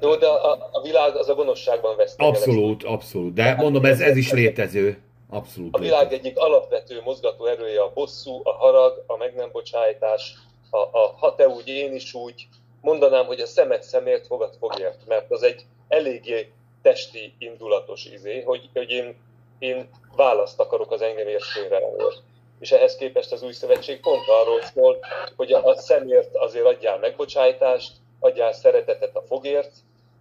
Jó, de a, a világ az a gonoszságban vesz. Abszolút, abszolút. De mondom, ez, ez is létező. Abszolút a világ létező. egyik alapvető mozgató erője a bosszú, a harag, a meg nem bocsájtás, a, a ha te úgy, én is úgy, mondanám, hogy a szemet szemért, fogad fogért, mert az egy eléggé testi, indulatos izé, hogy, hogy én, én választ akarok az engem értőre elől. És ehhez képest az új szövetség pont arról szól, hogy a szemért azért adjál megbocsájtást, adjál szeretetet a fogért,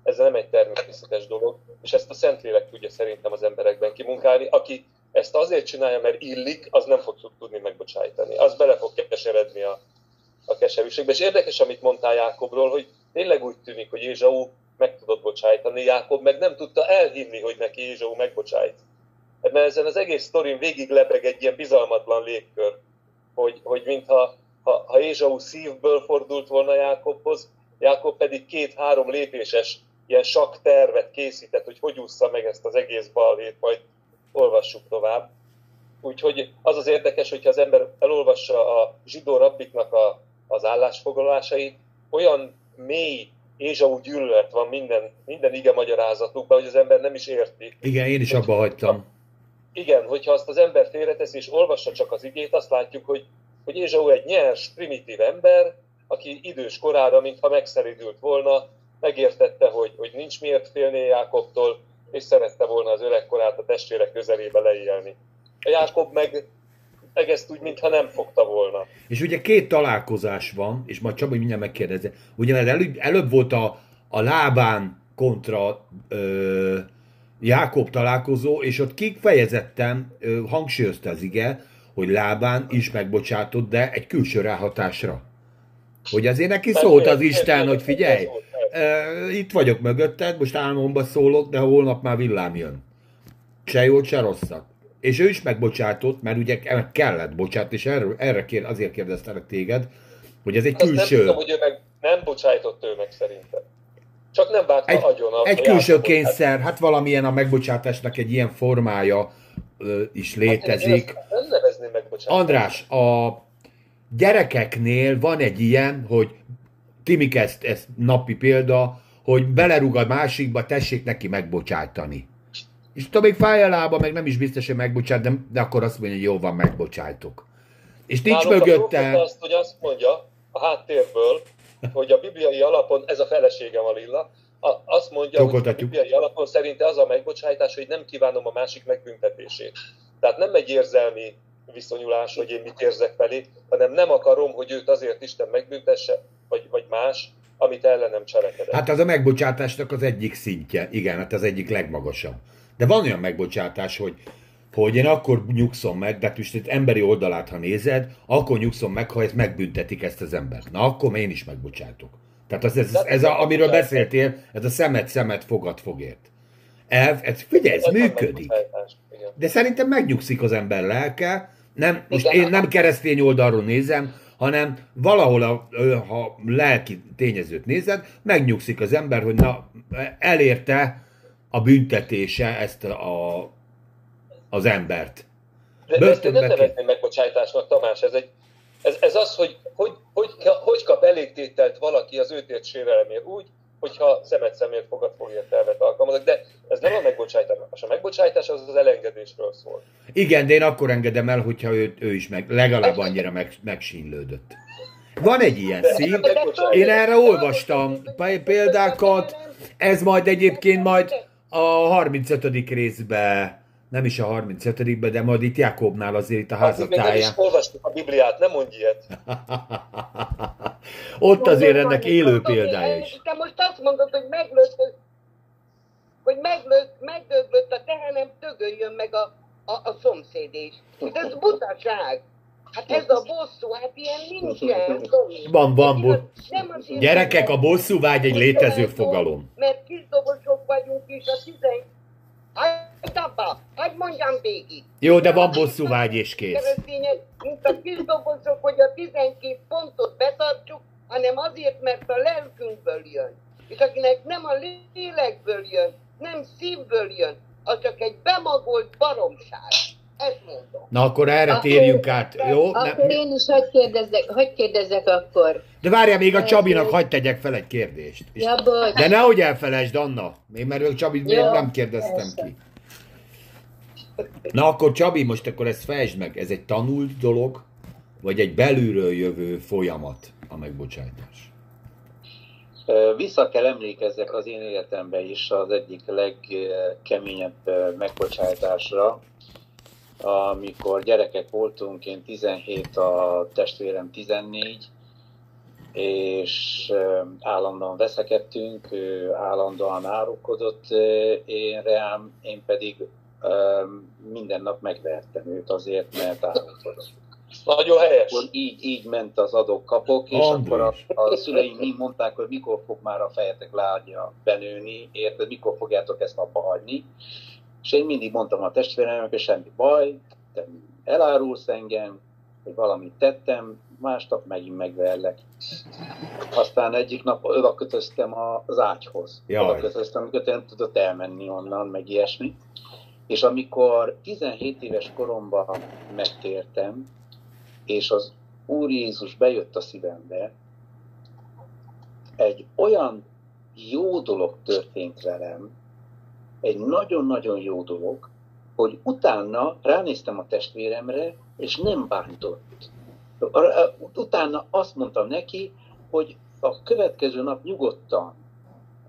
ez nem egy természetes dolog, és ezt a Szentlélek tudja szerintem az emberekben kimunkálni. Aki ezt azért csinálja, mert illik, az nem fog tudni megbocsájtani. Az bele fog keseredni a, a keserűségbe. És érdekes, amit mondtál Jákobról, hogy tényleg úgy tűnik, hogy Ézsau meg tudott bocsájtani, Jákob meg nem tudta elhinni, hogy neki Ézsau megbocsájt. Mert ezen az egész sztorin végig lebeg egy ilyen bizalmatlan légkör, hogy, hogy mintha ha, ha Ézsau szívből fordult volna Jákobhoz, Jákob pedig két-három lépéses ilyen sak tervet készített, hogy hogy ússza meg ezt az egész balhét, majd olvassuk tovább. Úgyhogy az az érdekes, hogyha az ember elolvassa a zsidó rabbiknak a az állásfoglalásai, olyan mély Ézsau gyűlölet van minden, minden ige magyarázatukban, hogy az ember nem is érti. Igen, én is abba hagytam. Igen, hogyha azt az ember félretesz és olvassa csak az igét, azt látjuk, hogy, hogy Ézsau egy nyers, primitív ember, aki idős korára, mintha megszeridült volna, megértette, hogy, hogy nincs miért félni Jákobtól, és szerette volna az öregkorát a testvérek közelébe leélni. A Jákob meg meg ezt úgy, mintha nem fogta volna. És ugye két találkozás van, és majd Csabi mindjárt megkérdezi. Ugye előbb, előbb volt a, a lábán kontra ö, Jákob találkozó, és ott kifejezetten ö, hangsúlyozta az ige, hogy lábán is megbocsátott, de egy külső ráhatásra. Hogy azért neki szólt az Isten, hogy figyelj, itt vagyok mögötted, most álmomba szólok, de holnap már villám jön. Se jót, se rosszat. És ő is megbocsátott, mert ugye kellett bocsát, és erre, erre kér, azért kérdeztelek téged, hogy ez egy Azt külső... Nem tudom, hogy ő meg nem bocsájtott ő meg szerintem. Csak nem vágta egy, agyon a Egy külső kényszer, hát valamilyen a megbocsátásnak egy ilyen formája ö, is hát létezik. Hát nem nevezném András, a gyerekeknél van egy ilyen, hogy Timik ezt, ezt napi példa, hogy belerúg a másikba, tessék neki megbocsájtani. És tudom, még fáj a lába, meg nem is biztos, hogy megbocsát, de, de akkor azt mondja, hogy jó van, megbocsájtok. És nincs Nálunk mögötte... azt, hogy azt mondja a háttérből, hogy a bibliai alapon, ez a feleségem a Lilla, a, azt mondja, hogy a bibliai alapon szerint az a megbocsájtás, hogy nem kívánom a másik megbüntetését. Tehát nem egy érzelmi viszonyulás, hogy én mit érzek felé, hanem nem akarom, hogy őt azért Isten megbüntesse, vagy, vagy más, amit ellenem cselekedett. Hát az a megbocsátásnak az egyik szintje, igen, hát az egyik legmagasabb. De van olyan megbocsátás, hogy hogy én akkor nyugszom meg, de most itt emberi oldalát, ha nézed, akkor nyugszom meg, ha ezt megbüntetik ezt az embert. Na, akkor én is megbocsátok. Tehát az, ez, ez, ez a, amiről beszéltél, ez a szemet szemet fogad fogért. Ez, ez, figyelj, ez működik. De szerintem megnyugszik az ember lelke, nem, most én nem keresztény oldalról nézem, hanem valahol, a, ha lelki tényezőt nézed, megnyugszik az ember, hogy na, elérte a büntetése ezt a, az embert. De ezt nem nevezném megbocsájtásnak, Tamás, ez egy, Ez, ez az, hogy hogy, hogy, hogy kap elégtételt valaki az ő tért sérelemért úgy, hogyha szemet szemért fogad fogja tervet alkalmazok, de ez nem a megbocsátás. A megbocsátás az az elengedésről szól. Igen, de én akkor engedem el, hogyha ő, ő is meg, legalább annyira meg, megsínlődött. Van egy ilyen szín, én erre olvastam példákat, ez majd egyébként majd a 35. részbe, nem is a 35 de majd itt Jakobnál azért itt a házatáján. Hát, olvastuk a Bibliát, nem mondj ilyet. Ott azért ennek élő példája is. Te most azt mondod, hogy meglőtt, hogy meglőtt, megdöglött a tehenem, tögöljön meg a, a, a szomszéd is. Ez butaság. Hát ez a bosszú, hát ilyen nincsen. Van, van, bo- Gyerekek, a bosszú vágy egy létező fogalom. Mert kisdobosok vagyunk is a tizen... Hagyd abba, hagyd mondjam végig. Jó, de van bosszú vágy és kész. Mint a kisdobosok, hogy a 12 pontot betartsuk, hanem azért, mert a lelkünkből jön. És akinek nem a lélekből jön, nem szívből jön, az csak egy bemagolt baromság. Ezt mondom. Na akkor erre akkor, térjünk át, jó? Akkor ne, én is hagyd kérdezzek, hagyd kérdezzek akkor. De várjál, még a Csabinak hagyd tegyek fel egy kérdést. Ja, bocs. De nehogy elfelejtsd, Anna. Még mert ők Csabi még nem kérdeztem persze. ki. Na akkor Csabi, most akkor ezt fejtsd meg. Ez egy tanult dolog, vagy egy belülről jövő folyamat a megbocsátás? Vissza kell emlékezzek az én életemben is az egyik legkeményebb megbocsátásra, amikor gyerekek voltunk, én 17, a testvérem 14, és állandóan veszekedtünk, ő állandóan árukodott én rám, én pedig minden nap megvertem őt azért, mert árukodott. Nagyon helyes. Akkor így, így ment az adok-kapok, és András. akkor a, a szüleim mi mondták, hogy mikor fog már a fejetek lágya benőni, érted, mikor fogjátok ezt abba hagyni. És én mindig mondtam a testvéremnek, hogy semmi baj, te elárulsz engem, hogy valamit tettem, másnap megint megverlek. Aztán egyik nap oda kötöztem az ágyhoz. Jaj. Oda kötöztem, amikor nem tudott elmenni onnan, meg ilyesmi. És amikor 17 éves koromban megtértem, és az Úr Jézus bejött a szívembe, egy olyan jó dolog történt velem, egy nagyon-nagyon jó dolog, hogy utána ránéztem a testvéremre, és nem bántott. Utána azt mondtam neki, hogy a következő nap nyugodtan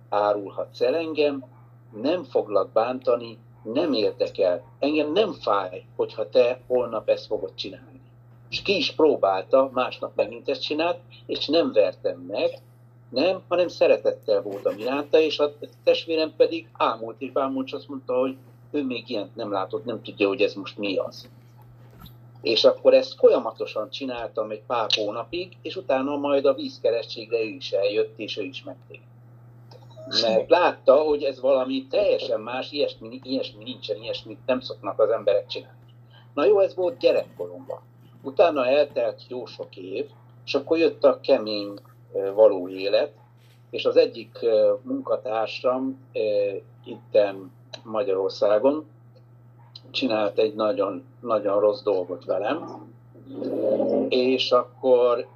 árulhatsz el engem, nem foglak bántani, nem érdekel. Engem nem fáj, hogyha te holnap ezt fogod csinálni. És ki is próbálta, másnap megint ezt csinált, és nem vertem meg, nem, hanem szeretettel voltam iránta, és a testvérem pedig ámult és bámult, és azt mondta, hogy ő még ilyent nem látott, nem tudja, hogy ez most mi az. És akkor ezt folyamatosan csináltam egy pár hónapig, és utána majd a vízkeresztségre ő is eljött, és ő is megtért. Mert látta, hogy ez valami teljesen más, ilyesmi, ilyesmi nincsen, ilyesmit nem szoknak az emberek csinálni. Na jó, ez volt gyerekkoromban. Utána eltelt jó sok év, és akkor jött a kemény való élet, és az egyik munkatársam itten Magyarországon csinált egy nagyon, nagyon rossz dolgot velem, és akkor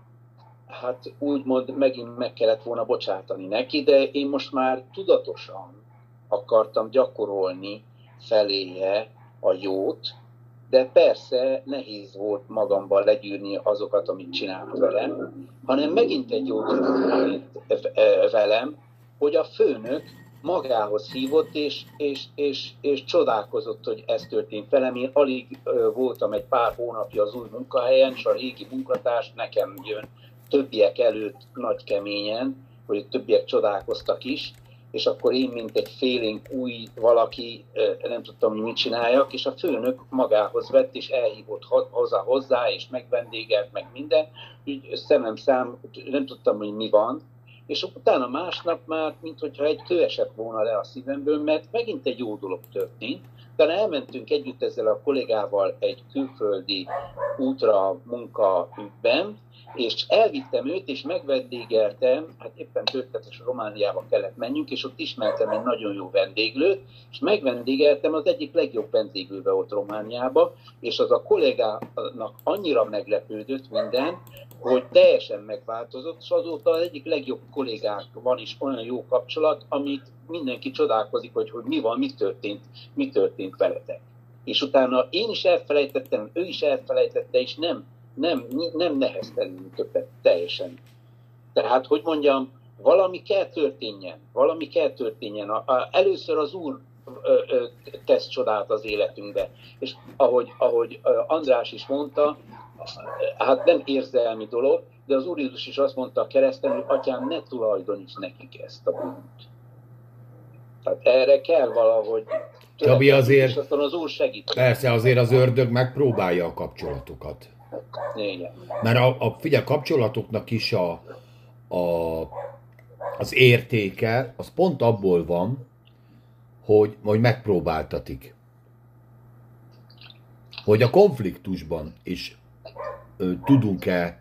hát úgymond megint meg kellett volna bocsátani neki, de én most már tudatosan akartam gyakorolni feléje a jót, de persze nehéz volt magamban legyűrni azokat, amit csinált velem, hanem megint egy jó dolog velem, hogy a főnök magához hívott, és, és, és, és csodálkozott, hogy ez történt velem. Én alig voltam egy pár hónapja az új munkahelyen, és a régi munkatárs nekem jön többiek előtt nagy keményen, hogy többiek csodálkoztak is, és akkor én, mint egy félénk új valaki, nem tudtam, hogy mit csináljak, és a főnök magához vett, és elhívott hozzá hozzá, és megvendégelt, meg minden, úgy szemem szám, nem tudtam, hogy mi van, és utána másnap már, mint hogyha egy kő esett volna le a szívemből, mert megint egy jó dolog történt. Utána elmentünk együtt ezzel a kollégával egy külföldi útra munkaügyben, és elvittem őt, és megvendégeltem, hát éppen történetes Romániába kellett menjünk, és ott ismertem egy nagyon jó vendéglőt, és megvendégeltem az egyik legjobb vendéglőbe ott Romániába, és az a kollégának annyira meglepődött minden, hogy teljesen megváltozott, és azóta az egyik legjobb kollégák van is olyan jó kapcsolat, amit mindenki csodálkozik, hogy, hogy mi van, mi történt, mi történt veletek. És utána én is elfelejtettem, ő is elfelejtette, és nem nem, nem neheztenünk többet teljesen. Tehát, hogy mondjam, valami kell történjen, valami kell történjen. A, a, először az Úr ö, ö, tesz csodát az életünkbe. És ahogy, ahogy András is mondta, hát nem érzelmi dolog, de az Úr Jézus is azt mondta a kereszten, hogy atyám, ne tulajdoníts nekik ezt a bűnt. Tehát erre kell valahogy Csabi azért, és aztán az Úr segít. Persze, azért az ördög megpróbálja a kapcsolatokat. Mert a, a figyelj, kapcsolatoknak is a, a, az értéke, az pont abból van, hogy, hogy megpróbáltatik. Hogy a konfliktusban is ö, tudunk-e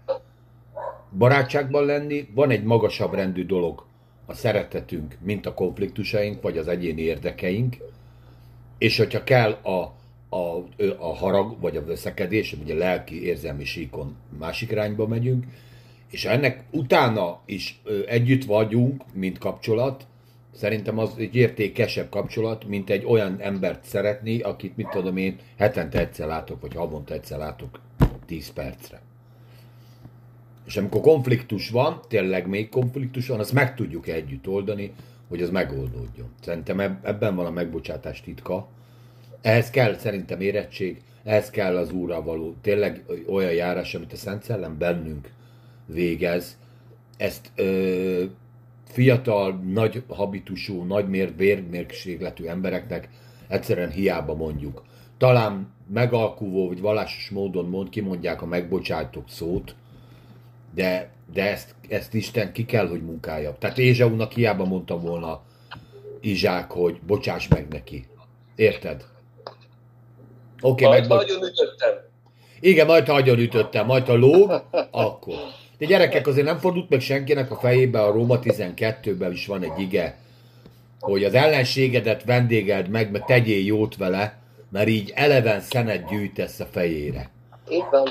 barátságban lenni, van egy magasabb rendű dolog, a szeretetünk, mint a konfliktusaink, vagy az egyéni érdekeink, és hogyha kell a a, a harag, vagy a veszekedés, ugye lelki érzelmi síkon másik irányba megyünk, és ennek utána is együtt vagyunk, mint kapcsolat, szerintem az egy értékesebb kapcsolat, mint egy olyan embert szeretni, akit mit tudom én, hetente egyszer látok, vagy havonta egyszer látok 10 percre. És amikor konfliktus van, tényleg még konfliktus van, azt meg tudjuk együtt oldani, hogy az megoldódjon. Szerintem ebben van a megbocsátás titka, ehhez kell szerintem érettség, ehhez kell az úrral való, tényleg olyan járás, amit a Szent Szellem bennünk végez. Ezt ö, fiatal, nagy habitusú, nagy mér, vérmérségletű embereknek egyszerűen hiába mondjuk. Talán megalkuvó vagy vallásos módon mond, kimondják a megbocsátok szót, de, de ezt, ezt Isten ki kell, hogy munkálja. Tehát Ézsaunak hiába mondtam volna Izsák, hogy bocsáss meg neki. Érted? Oké, okay, majd nagyon ütöttem. Igen, majd ha agyon ütöttem, majd ha lóg, akkor. De gyerekek, azért nem fordult meg senkinek a fejébe, a Róma 12-ben is van egy ige, hogy az ellenségedet vendégeld meg, mert tegyél jót vele, mert így eleven szenet gyűjtesz a fejére. Így van.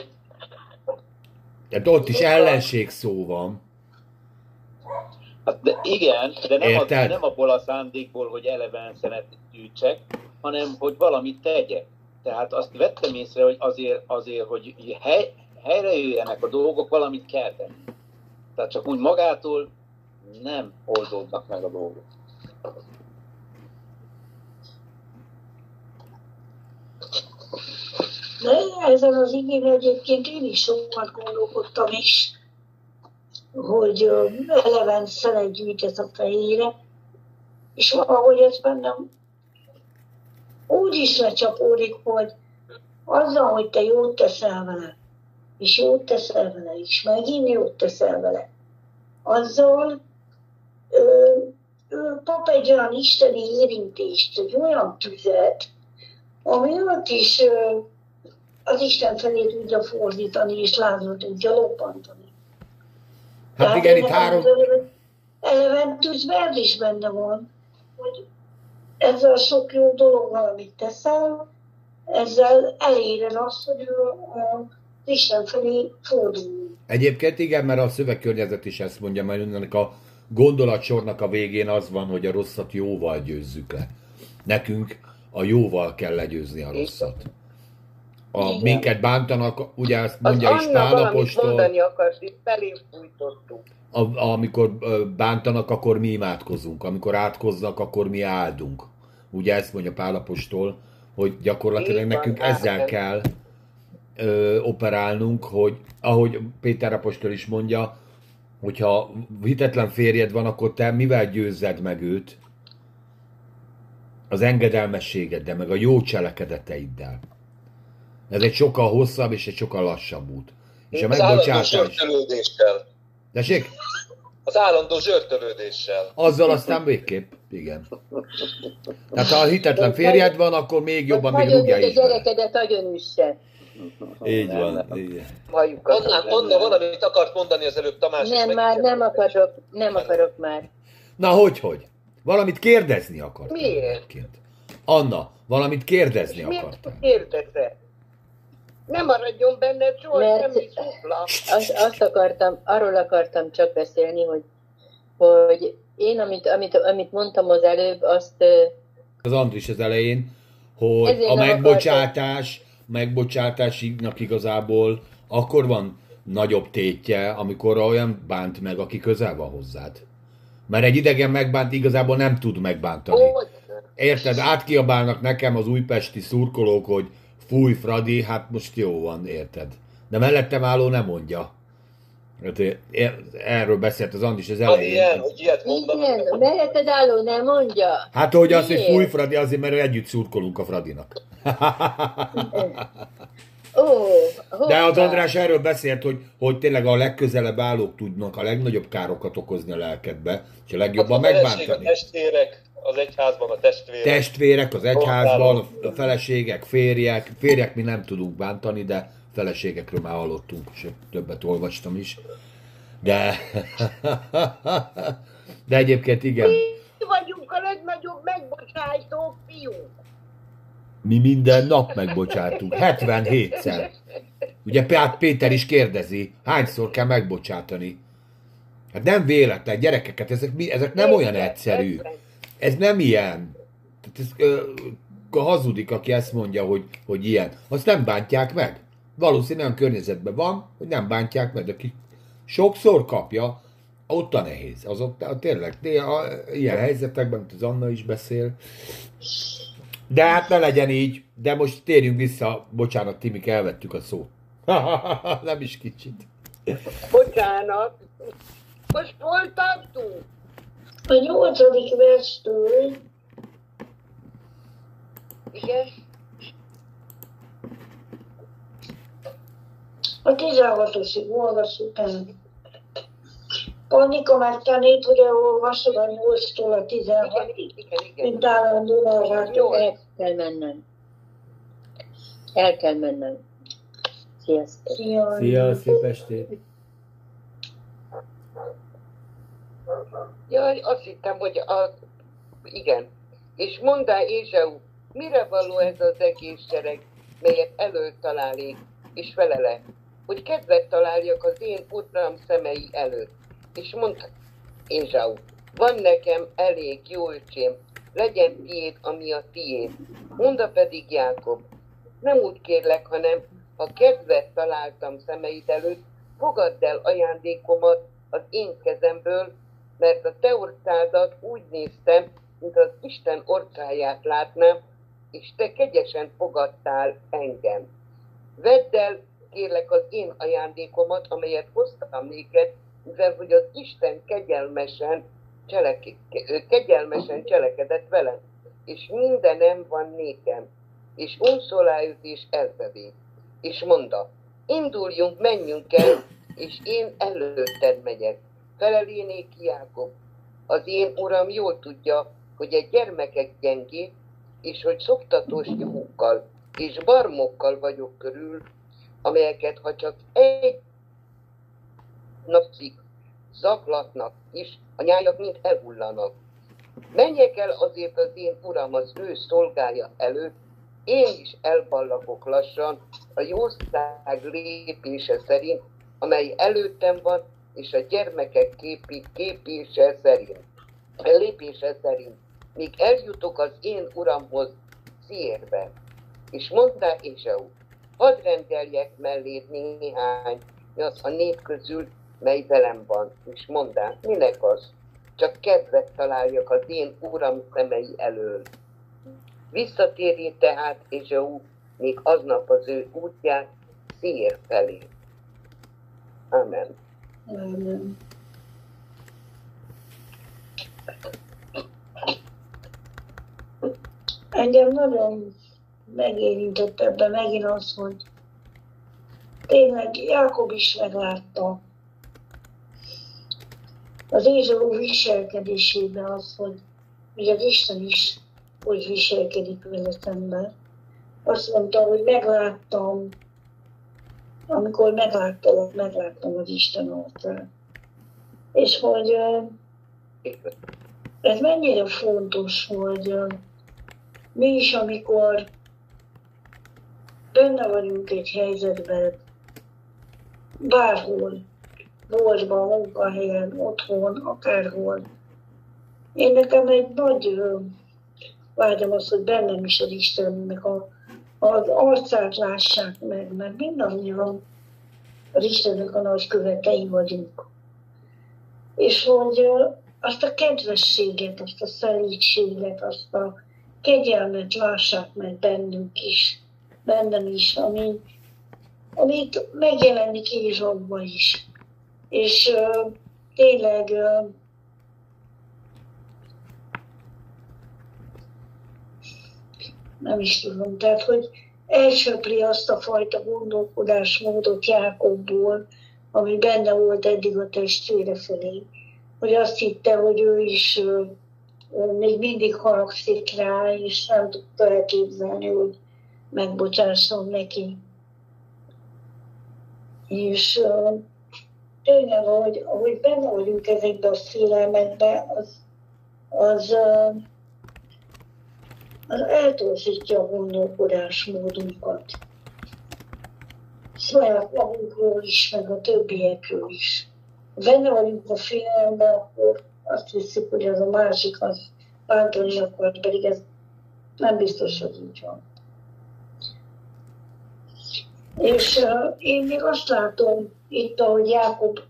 Tehát ott is ellenség szó van. Hát de igen, de nem, a, nem abból a szándékból, hogy eleven szenet gyűjtsek, hanem hogy valamit tegyek. Tehát azt vettem észre, hogy azért, azért hogy hely, helyre jöjjenek a dolgok, valamit kell tenni. Tehát csak úgy magától nem oldódnak meg a dolgok. De ezen az igén egyébként én is sokat gondolkodtam is, hogy eleven szelet gyűjtesz a fejére, és valahogy ez bennem úgy is lecsapódik, hogy azzal, hogy te jót teszel vele, és jót teszel vele, és megint jót teszel vele, azzal ö, ő kap egy olyan isteni érintést, egy olyan tüzet, ami őt is ö, az Isten felé tudja fordítani, és lázra tudja lobbantani. Hát Tehát igen, itt három... Eleven tűzben is benne van, hogy ezzel sok jó dolog valamit teszel, ezzel eléred azt, hogy a Isten felé fordul. Egyébként igen, mert a szövegkörnyezet is ezt mondja, mert ennek a gondolatsornak a végén az van, hogy a rosszat jóval győzzük le. Nekünk a jóval kell legyőzni a rosszat. A igen. minket bántanak, ugye ezt mondja az is Pálapostól. mondani akart, itt felé fújtottuk. A, amikor bántanak, akkor mi imádkozunk. Amikor átkoznak, akkor mi áldunk. Ugye ezt mondja Pálapostól, hogy gyakorlatilag nekünk ezzel kell ö, operálnunk, hogy ahogy Péter apostol is mondja, hogyha hitetlen férjed van, akkor te mivel győzzed meg őt? Az engedelmességeddel, meg a jó cselekedeteiddel. Ez egy sokkal hosszabb és egy sokkal lassabb út. És a megbocsátás... Tessék? Az állandó zsörtölődéssel. Azzal aztán végképp, igen. Tehát ha a hitetlen férjed van, akkor még jobban még rúgjál is. a gyerekedet agyon üsse. Így van. Anna, Anna valamit akart mondani az előbb Tamás. Nem, már nem akarok, nem akarok már. Na, hogy, hogy? Valamit kérdezni akart. Miért? Anna, valamit kérdezni Miért akartál. Nem maradjon benne soha Mert- semmi szufla. Azt, azt akartam, arról akartam csak beszélni, hogy, hogy én, amit, amit, amit mondtam az előbb, azt Az Andris az elején, hogy a megbocsátás, megbocsátásnak igazából akkor van nagyobb tétje, amikor olyan bánt meg, aki közel van hozzád. Mert egy idegen megbánt igazából nem tud megbántani. Érted, átkiabálnak nekem az újpesti szurkolók, hogy fúj Fradi, hát most jó van, érted. De mellettem álló nem mondja. Hát, é- Erről beszélt az Andis az Van elején. ilyen, hogy ilyet mondanak. igen, melletted álló nem mondja. Hát, hogy azt, hogy fúj Fradi, azért, mert együtt szurkolunk a Fradinak. Ó, De az hoppá. András erről beszélt, hogy, hogy tényleg a legközelebb állók tudnak a legnagyobb károkat okozni a lelkedbe, és a legjobban a feleség, a megbántani. testvérek, az egyházban a testvérek. Testvérek az egyházban, a feleségek, férjek, férjek mi nem tudunk bántani, de feleségekről már hallottunk, és többet olvastam is. De, de egyébként igen, Mi vagyunk a legnagyobb megbocsájtó fiúk. Mi minden nap megbocsátunk, 77-szer. Ugye Pát Péter is kérdezi, hányszor kell megbocsátani. Hát nem véletlen, gyerekeket, ezek, mi- ezek nem olyan egyszerű. Ez nem ilyen. Tehát ez, ö, hazudik, aki ezt mondja, hogy, hogy ilyen. Azt nem bántják meg. Valószínűleg olyan környezetben van, hogy nem bántják meg, de aki sokszor kapja, ott a nehéz. Az ott a, tényleg, néha ilyen helyzetekben, mint az Anna is beszél. De hát ne legyen így, de most térjünk vissza, bocsánat, Timik, elvettük a szót. nem is kicsit. Bocsánat. Most hol tartunk? A nyolcadik verstől Igen? a 16-osig olvassuk el. Annika megtanít, hogy elolvasod a 8-tól a Igen, 16-ig, igen, igen. mint állandó narrátor. Jó. El kell mennem. El kell mennem. Sziasztok. Szia. Szia, szép estét! Jaj, azt hittem, hogy a... Igen. És mondd el, Ézsau, mire való ez az egész sereg, melyet elől találék, és felele, hogy kedvet találjak az én uram szemei előtt. És mondta, Ézsau, van nekem elég jó öcsém, legyen tiéd, ami a tiéd. Monda pedig Jákob, nem úgy kérlek, hanem ha kedvet találtam szemeid előtt, fogadd el ajándékomat az én kezemből, mert a te orcádat úgy néztem, mint az Isten orcáját látnám, és te kegyesen fogadtál engem. Vedd el, kérlek, az én ajándékomat, amelyet hoztam néked, mivel hogy az Isten kegyelmesen, cseleke, kegyelmesen cselekedett velem, és mindenem van nékem, és unszolájút és elbevé. És mondta, induljunk, menjünk el, és én előtted megyek. Felelénék Jákob. Az én uram jól tudja, hogy egy gyermekek gyengé, és hogy szoktatós juhukkal és barmokkal vagyok körül, amelyeket ha csak egy napig zaklatnak is, a nyájak mind elhullanak. Menjek el azért az én uram az ő szolgája előtt, én is elballagok lassan a jószág lépése szerint, amely előttem van, és a gyermekek képi, képése szerint, lépése szerint, míg eljutok az én uramhoz Szérbe. És mondta Ézsau, hadd rendeljek melléd néhány a nép közül, mely velem van. És mondta, minek az? Csak kedvet találjak az én uram szemei elől. Visszatérjé tehát Ézsau még aznap az ő útját Szér felé. Amen. Amen. Engem nagyon megérintett ebben megint az, hogy tényleg Jákob is meglátta az Ézsau viselkedésében az, hogy, hogy az Isten is hogy viselkedik vele szemben. Azt mondta, hogy megláttam, amikor megláttam, megláttam az Isten arcát. És hogy ez mennyire fontos, hogy mi is, amikor benne vagyunk egy helyzetben, bárhol, boltban, munkahelyen, otthon, akárhol. Én nekem egy nagy vágyam az, hogy bennem is az Istennek a, az arcát lássák meg, mert mindannyian az Istennek a nagy követei vagyunk. És ö, azt a kedvességet, azt a szelítséget, azt a kegyelmet lássák meg bennünk is, bennem is, ami, amit megjelenik Ézsabban is. És tényleg nem is tudom, tehát hogy elsöpri azt a fajta gondolkodásmódot Jákobból, ami benne volt eddig a testvére felé, hogy azt hitte, hogy ő is még mindig haragszik rá, és nem tudta elképzelni, hogy megbocsásson neki. És uh, tényleg, ahogy, ahogy benne vagyunk ezekbe a félelmekbe, az, az, az eltorzítja a gondolkodásmódunkat. Saját magunkról is, meg a többiekről is. Ha benne vagyunk a félelemben, akkor azt hiszik, hogy az a másik az bántani akart, pedig ez nem biztos, hogy így van. És uh, én még azt látom itt, ahogy Jákob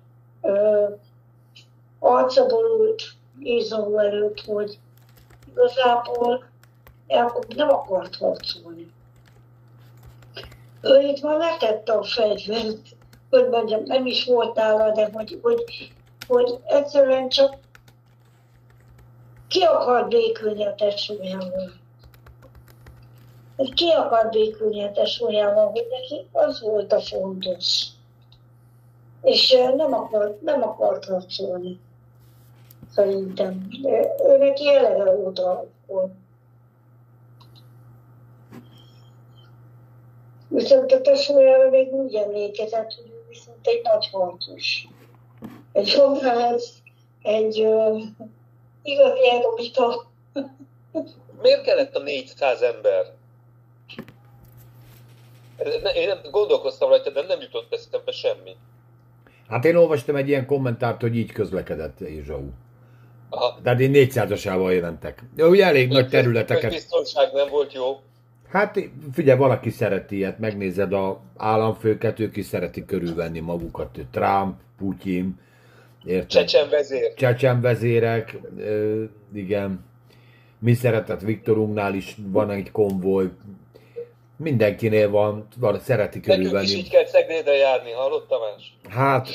uh, arca borult Ézau előtt, hogy igazából Jákob nem akart harcolni. Ő itt már letette a fegyvert, hogy mondjam, nem is volt nála, de hogy, hogy, hogy egyszerűen csak ki akar békülni a testvérjával? Hogy ki akar békülni a testvérjával, hogy neki az volt a fontos. És nem akart, nem akart harcolni. Szerintem. Ő neki eleve óta volt. Viszont a testvérjával még úgy emlékezett, hogy ő viszont egy nagy harcos. Egy homlás, egy uh, igazi egoista. Miért kellett a 400 ember? Én nem gondolkoztam rajta, de nem jutott eszembe semmi. Hát én olvastam egy ilyen kommentárt, hogy így közlekedett Ézsau. Aha. Tehát én 400-asával jelentek. Ugye elég nagy területeket. Biztonság nem volt jó. Hát figyelj, valaki szereti ilyet, megnézed a államfőket, ők is szereti körülvenni magukat. Trump, Putyin, érted? Csecsen vezér. Csecsen vezérek, ö, igen. Mi szeretett Viktorunknál is van egy konvoj. Mindenkinél van, van szereti Nekünk is körülvenni. így kell Szeglédre járni, hallott Tamás? Hát,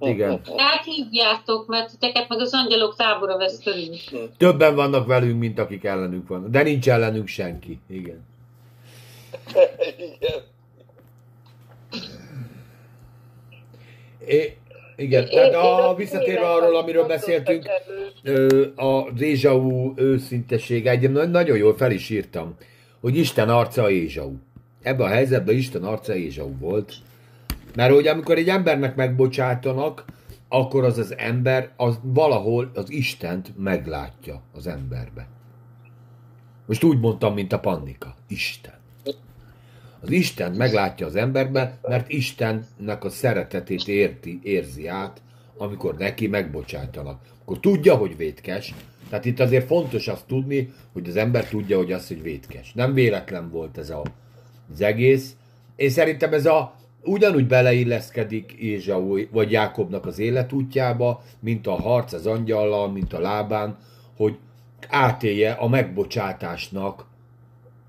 igen. Hát hívjátok, mert titeket meg az angyalok tábora vesz körül. Többen vannak velünk, mint akik ellenünk vannak. De nincs ellenünk senki. Igen. Igen. É, igen, tehát a, visszatérve arról, amiről beszéltünk, az Ézsau őszintesége, egy na- nagyon jól fel is írtam, hogy Isten arca Ézsau. Ebben a helyzetben Isten arca Ézsau volt. Mert hogy amikor egy embernek megbocsátanak, akkor az az ember az valahol az Istent meglátja az emberbe. Most úgy mondtam, mint a Pannika. Isten. Az Isten meglátja az emberbe, mert Istennek a szeretetét érti, érzi át, amikor neki megbocsátanak. Akkor tudja, hogy vétkes. Tehát itt azért fontos azt tudni, hogy az ember tudja, hogy az, hogy vétkes. Nem véletlen volt ez a, az egész. Én szerintem ez a ugyanúgy beleilleszkedik Ézsau vagy Jákobnak az életútjába, mint a harc az angyallal, mint a lábán, hogy átélje a megbocsátásnak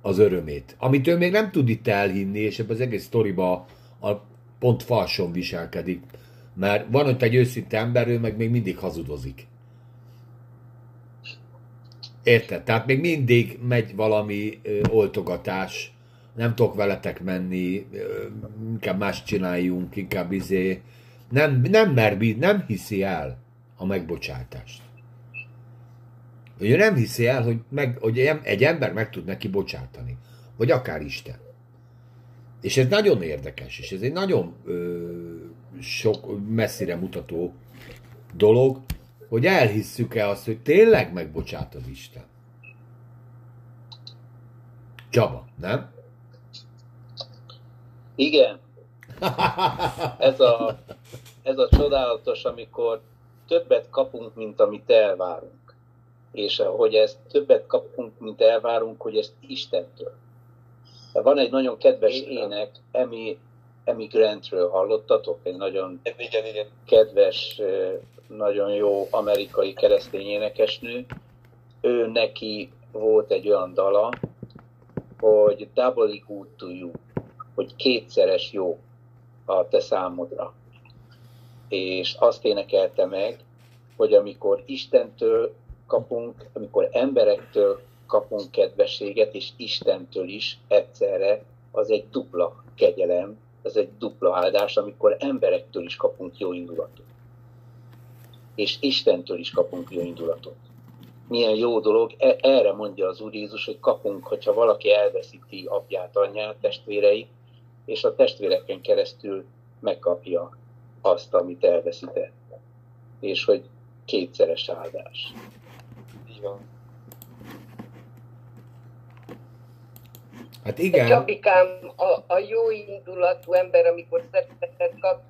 az örömét. Amit ő még nem tud itt elhinni, és ebben az egész sztoriba a pont falson viselkedik. Mert van ott egy őszinte ember, ő meg még mindig hazudozik. Érted? Tehát még mindig megy valami ö, oltogatás, nem tudok veletek menni, ö, inkább más csináljunk, inkább izé. Nem, nem mer, nem hiszi el a megbocsátást. Ő nem hiszi el, hogy, meg, hogy egy ember meg tud neki bocsátani. Vagy akár Isten. És ez nagyon érdekes, és ez egy nagyon ö, sok messzire mutató dolog, hogy elhisszük-e azt, hogy tényleg megbocsát az Isten. Csaba, nem? Igen, ez a, ez a csodálatos, amikor többet kapunk, mint amit elvárunk. És hogy ezt többet kapunk, mint elvárunk, hogy ezt Istentől. Van egy nagyon kedves ének, Emi, Emi Grantről hallottatok? Egy nagyon Igen, igen. kedves, nagyon jó amerikai keresztény énekesnő. Ő neki volt egy olyan dala, hogy double good to you, hogy kétszeres jó a te számodra. És azt énekelte meg, hogy amikor Istentől kapunk, amikor emberektől kapunk kedvességet, és Istentől is egyszerre, az egy dupla kegyelem, az egy dupla áldás, amikor emberektől is kapunk jó indulatot. És Istentől is kapunk jó indulatot. Milyen jó dolog, e- erre mondja az Úr Jézus, hogy kapunk, hogyha valaki elveszíti apját, anyját, testvéreit, és a testvéreken keresztül megkapja azt, amit elveszített. És hogy kétszeres áldás. Így van. Hát Igen. igen, Csapikám, a, a jó indulatú ember, amikor szeretetet kap,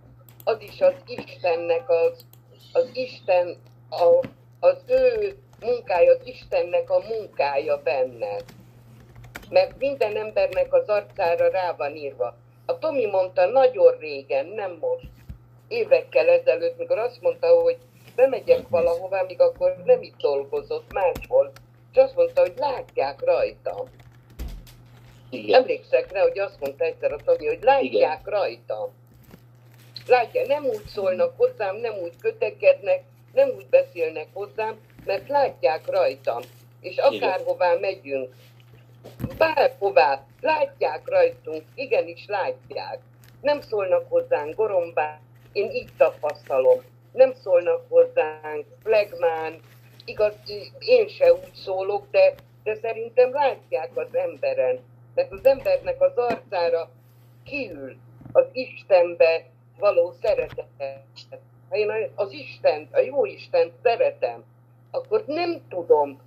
az is az Istennek, az, az Isten, a, az ő munkája, az Istennek a munkája benne. Mert minden embernek az arcára rá van írva. A Tomi mondta nagyon régen, nem most, évekkel ezelőtt, mikor azt mondta, hogy bemegyek valahová, míg akkor nem itt dolgozott, máshol, és azt mondta, hogy látják rajtam. Igen. Emlékszek rá, hogy azt mondta egyszer a Tomi, hogy látják Igen. rajtam. Látják, nem úgy szólnak hozzám, nem úgy kötekednek, nem úgy beszélnek hozzám, mert látják rajtam. És akárhová megyünk, bárhová, látják rajtunk, igenis látják. Nem szólnak hozzánk gorombán, én így tapasztalom. Nem szólnak hozzánk flagmán, igaz, én se úgy szólok, de, de szerintem látják az emberen. Mert az embernek az arcára kiül az Istenbe való szeretet. Ha én az Istent, a jó Istent szeretem, akkor nem tudom,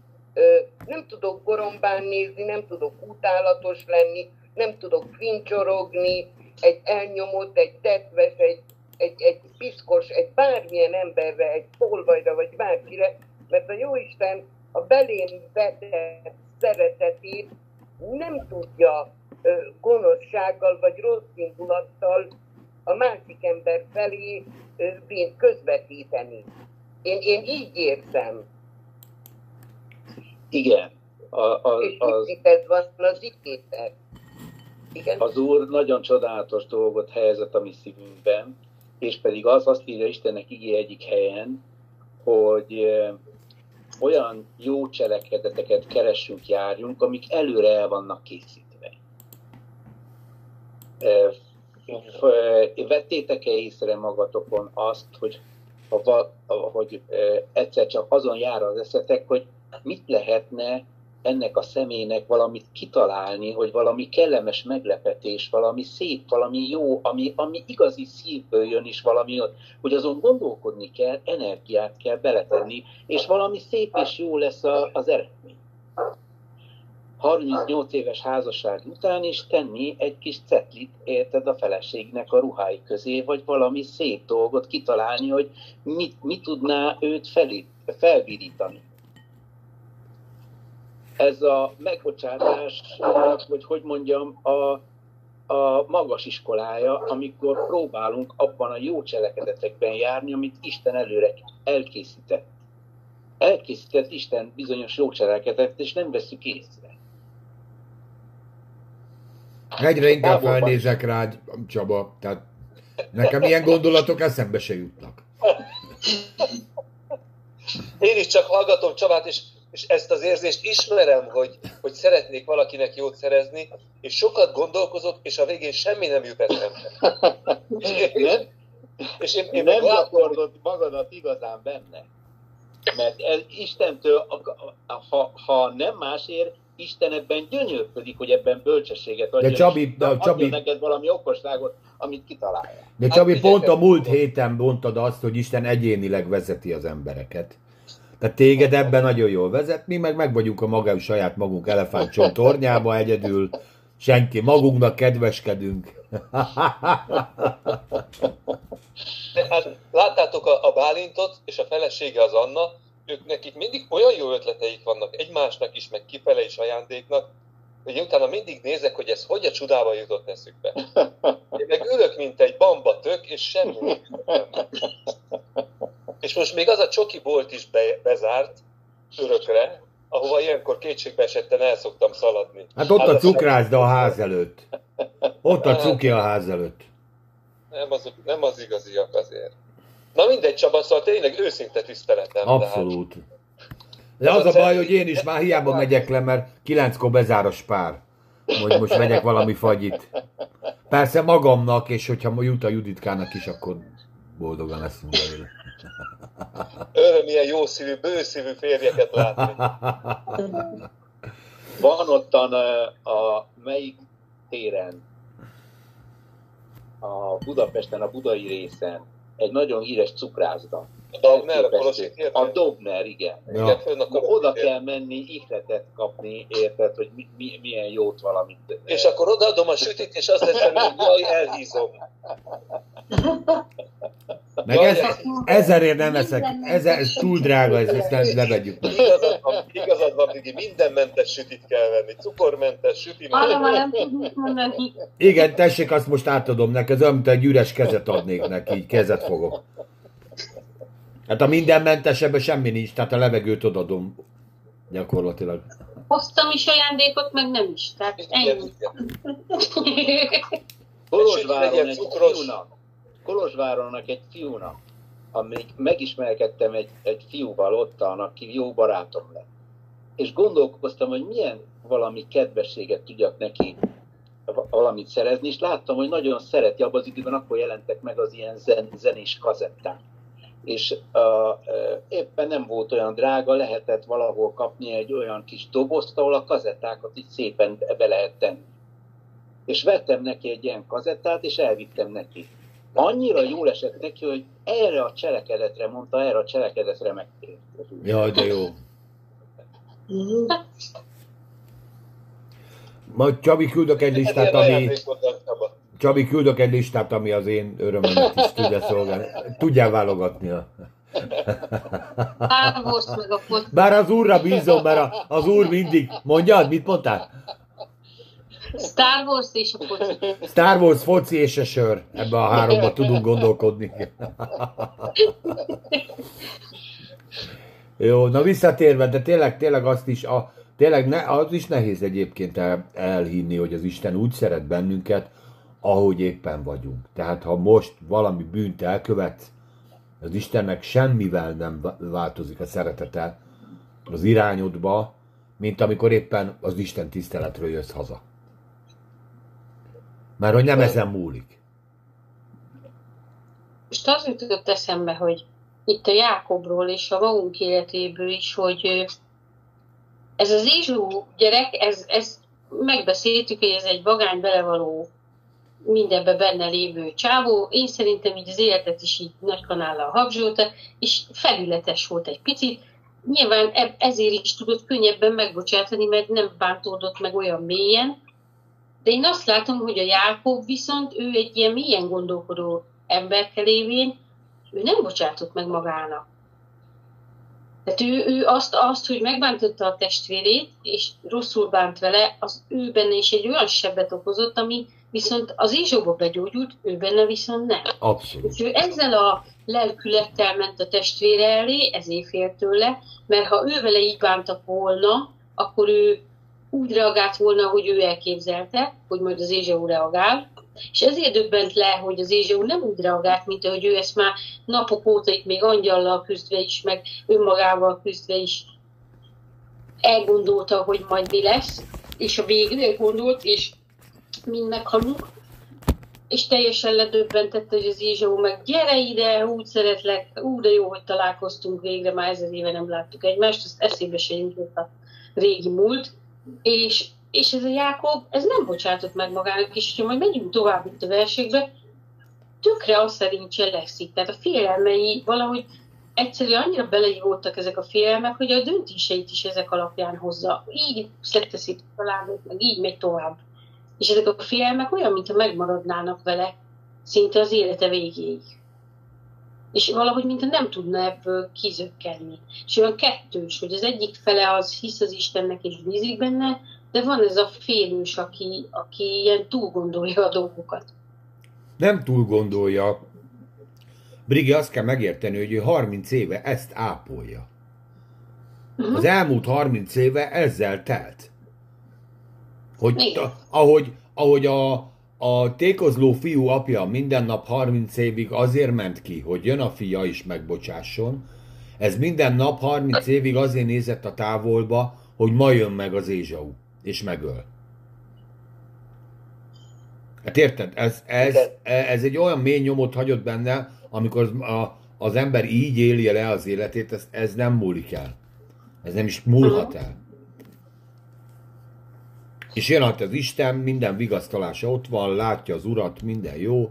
nem tudok gorombán nézni, nem tudok utálatos lenni, nem tudok fincsorogni, egy elnyomott, egy tetves, egy, egy, egy piszkos, egy bármilyen emberre, egy tolvajra, vagy bárkire, mert a Jóisten a belém vetett szeretetét nem tudja gonoszsággal vagy rossz indulattal a másik ember felé vén- közvetíteni. Én, én így érzem, Igen. A, a, és az, mindig ez van az igében. Igen, az Úr nagyon csodálatos dolgot helyezett a mi szívünkben, és pedig az azt írja Istennek igé egyik helyen, hogy olyan jó cselekedeteket keressünk, járjunk, amik előre el vannak készítve. Vettétek-e észre magatokon azt, hogy, ha hogy egyszer csak azon jár az eszetek, hogy mit lehetne ennek a személynek valamit kitalálni, hogy valami kellemes meglepetés, valami szép, valami jó, ami, ami igazi szívből jön is valami hogy azon gondolkodni kell, energiát kell beletenni, és valami szép és jó lesz a, az eredmény. 38 éves házasság után is tenni egy kis cetlit, érted, a feleségnek a ruhái közé, vagy valami szép dolgot kitalálni, hogy mit, mit tudná őt felé, felvirítani ez a megbocsátás, hogy hogy mondjam, a, a magas iskolája, amikor próbálunk abban a jó cselekedetekben járni, amit Isten előre elkészített. Elkészített Isten bizonyos jó cselekedetet, és nem veszük észre. egyre inkább felnézek rád, Csaba, tehát nekem ilyen gondolatok eszembe se jutnak. Én is csak hallgatom Csabát, és, és ezt az érzést ismerem, hogy, hogy szeretnék valakinek jót szerezni, és sokat gondolkozok, és a végén semmi nem jut eszembe. És én, Nem, és én, én nem gyakorlod magadat igazán benne. Mert ez Istentől, ha, ha nem másért, Isten ebben gyönyörködik, hogy ebben bölcsességet adjon. De Csabi, de Csabi, neked valami okosságot, amit kitalálja. de Hát Csabi figyelj, pont a múlt héten mondtad azt, hogy Isten egyénileg vezeti az embereket. Tehát téged ebben nagyon jól vezet, mi meg meg vagyunk a maga saját magunk elefántcsont tornyába egyedül, senki, magunknak kedveskedünk. De hát láttátok a, a Bálintot és a felesége az Anna, ők nekik mindig olyan jó ötleteik vannak egymásnak is, meg kifele is ajándéknak, hogy én utána mindig nézek, hogy ez hogy a csodába jutott eszükbe. Én meg ülök, mint egy bamba tök, és semmi. És most még az a csoki bolt is be, bezárt örökre, ahova ilyenkor kétségbe esetten el szoktam szaladni. Hát ott a az- cukrászda a ház előtt. Ott a cuki a ház előtt. Nem az, nem az igaziak azért. Na mindegy, Csaba, szóval tényleg őszinte tiszteletem. Abszolút. De az a baj, hogy én is már hiába megyek le, mert kilenckor bezár a spár. Hogy most vegyek valami fagyit. Persze magamnak, és hogyha jut a Juditkának is, akkor boldogan leszünk belőle. Öröm ilyen jó szívű, bőszívű férjeket látni. Van ottan ö, a melyik téren, a Budapesten, a budai részen, egy nagyon híres cukrászda. A Dobner, a Dobner, igen. Ja. Igen, fönn a oda kell menni, ihletet kapni, érted, hogy mi, mi, milyen jót valamit. És akkor odaadom a sütit, és azt hiszem, hogy jaj, elhízom. Meg ez, ezerért nem eszek. Ezer, ez túl drága, ez, ezt nem levegyük. Igazad van, igazad van, Vigi, mindenmentes sütit kell venni. Cukormentes, sütimentes. Arra nem tudjuk mondani. Igen, tessék, azt most átadom neked, ez olyan, mint egy üres kezet adnék neki, így kezet fogok. Hát a mindenmentesebben semmi nincs, tehát a levegőt odadom gyakorlatilag. Hoztam is ajándékot, meg nem is. Tehát ennyi. Kolozsváron egy fiúnak, Kolozsváronnak egy fiúnak, amíg megismerkedtem egy, egy fiúval ottan, aki jó barátom lett. És gondolkoztam, hogy milyen valami kedvességet tudjak neki va- valamit szerezni, és láttam, hogy nagyon szereti, abban az időben akkor jelentek meg az ilyen zen, zenés kazetták. És uh, éppen nem volt olyan drága, lehetett valahol kapni egy olyan kis dobozt, ahol a kazettákat így szépen be lehet tenni és vettem neki egy ilyen kazettát, és elvittem neki. Annyira jól esett neki, hogy erre a cselekedetre mondta, erre a cselekedetre megtért. Jaj, de jó. Majd Csabi küldök egy listát, Ilyen ami. Csabi küldök egy listát, ami az én örömömet is tudja szolgálni. Tudjál válogatni. a- Wars meg a foci. Bár az úrra bízom, mert az úr mindig... Mondjad, mit mondtál? Star Wars és a foci. Star Wars, foci és a sör. Ebbe a háromba tudunk gondolkodni. Jó, na visszatérve, de tényleg, tényleg azt is, a, tényleg ne, az is nehéz egyébként el, elhinni, hogy az Isten úgy szeret bennünket, ahogy éppen vagyunk. Tehát ha most valami bűnt elkövetsz, az Istennek semmivel nem változik a szeretete az irányodba, mint amikor éppen az Isten tiszteletről jössz haza. Mert hogy nem ezen múlik. Most az jutott eszembe, hogy itt a Jákobról és a magunk életéből is, hogy ez az Izsú gyerek, ez, ez megbeszéltük, hogy ez egy vagány belevaló mindenbe benne lévő csávó. Én szerintem így az életet is így nagy kanállal habzsolta, és felületes volt egy picit. Nyilván ezért is tudott könnyebben megbocsátani, mert nem bántódott meg olyan mélyen. De én azt látom, hogy a Jákob viszont ő egy ilyen mélyen gondolkodó emberke lévén, ő nem bocsátott meg magának. Tehát ő, ő azt, azt, hogy megbántotta a testvérét, és rosszul bánt vele, az ő benne is egy olyan sebet okozott, ami viszont az Izsóba begyógyult, ő benne viszont nem. Abszolút. És ő ezzel a lelkülettel ment a testvére elé, ezért félt tőle, mert ha ő vele így bántak volna, akkor ő úgy reagált volna, hogy ő elképzelte, hogy majd az Ézsau reagál, és ezért döbbent le, hogy az Ézsau nem úgy reagált, mint ahogy ő ezt már napok óta itt még angyallal küzdve is, meg önmagával küzdve is elgondolta, hogy majd mi lesz, és a végre gondolt, és mind meghalunk, és teljesen ledöbbentette, hogy az Ézsau meg gyere ide, úgy szeretlek, úgy de jó, hogy találkoztunk végre, már ezer éve nem láttuk egymást, azt eszébe se jutott a régi múlt, És, és ez a Jákob, ez nem bocsátott meg magának, és ha majd megyünk tovább itt a verségbe, tökre azt szerint cselekszik. Tehát a félelmei valahogy egyszerűen annyira beleívódtak ezek a félelmek, hogy a döntéseit is ezek alapján hozza. Így szetteszik talán, meg így megy tovább. És ezek a félelmek olyan, mintha megmaradnának vele szinte az élete végéig. És valahogy, mintha nem tudna ebből kizökkenni. És olyan kettős, hogy az egyik fele az hisz az Istennek és bízik benne, de van ez a félős, aki, aki ilyen túl gondolja a dolgokat. Nem túl gondolja. Brigi azt kell megérteni, hogy ő 30 éve ezt ápolja. Uh-huh. Az elmúlt 30 éve ezzel telt. Hogy ta, ahogy, ahogy a, a tékozló fiú apja minden nap 30 évig azért ment ki, hogy jön a fia is megbocsásson, ez minden nap 30 évig azért nézett a távolba, hogy ma jön meg az Ézsau, és megöl. Hát érted? Ez, ez, ez egy olyan mély nyomot hagyott benne, amikor az, a, az ember így éli le az életét, ez, ez nem múlik el. Ez nem is múlhat el. És jön hát az Isten, minden vigasztalása ott van, látja az Urat, minden jó,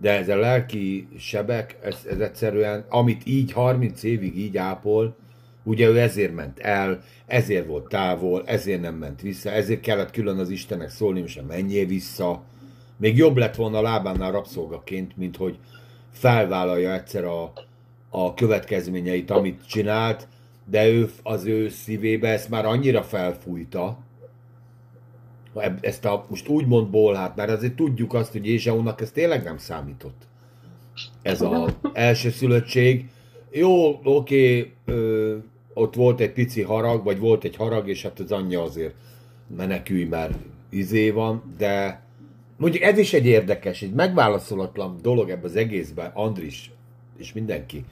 de ez a lelki sebek, ez, ez egyszerűen, amit így 30 évig így ápol, ugye ő ezért ment el, ezért volt távol, ezért nem ment vissza, ezért kellett külön az Istennek szólni, most menjél vissza. Még jobb lett volna a lábánál rabszolgaként, mint hogy felvállalja egyszer a, a következményeit, amit csinált, de ő az ő szívébe ezt már annyira felfújta, ezt a most úgymond bolhát, mert azért tudjuk azt, hogy Ézsaunak ez tényleg nem számított. Ez az első szülöttség. Jó, oké, ö, ott volt egy pici harag, vagy volt egy harag, és hát az anyja azért menekülj, mert izé van, de mondjuk ez is egy érdekes, egy megválaszolatlan dolog ebbe az egészben, Andris és mindenki.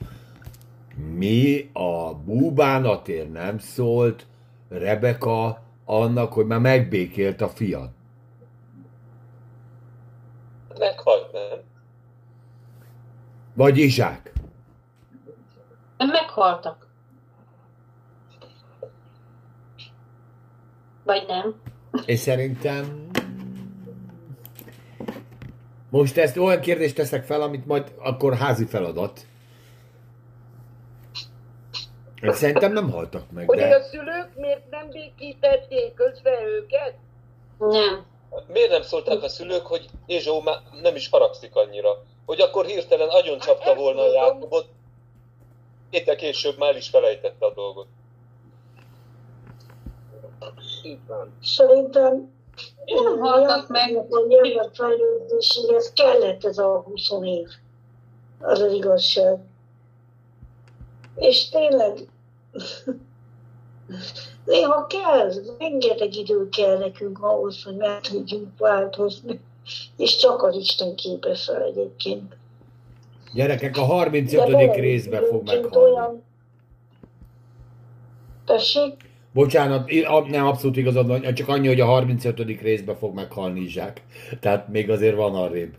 Mi a búbánatért nem szólt Rebeka annak, hogy már megbékélt a fiat? Meghalt, nem? Vagy Izsák? Nem meghaltak. Vagy nem? És szerintem... Most ezt olyan kérdést teszek fel, amit majd akkor házi feladat. Szerintem nem haltak meg, Hogy de... a szülők miért nem békítették közbe őket? Nem. Miért nem szólták a szülők, hogy Ézsó már nem is haragszik annyira? Hogy akkor hirtelen agyon csapta ezt volna a. Jákobot, héttel később már is felejtette a dolgot. Így van. Szerintem Nem haltak meg. A nyelvek fejlődéséhez kellett ez a 20 év. Az az igazság. És tényleg néha kell, rengeteg idő kell nekünk ahhoz, hogy meg tudjunk változni. És csak az Isten képes rá egyébként. Gyerekek, a 35. De részbe fog meghalni. olyan- Tessék? Bocsánat, nem abszolút igazad van, csak annyi, hogy a 35. részbe fog meghalni Izsák. Tehát még azért van arrébb.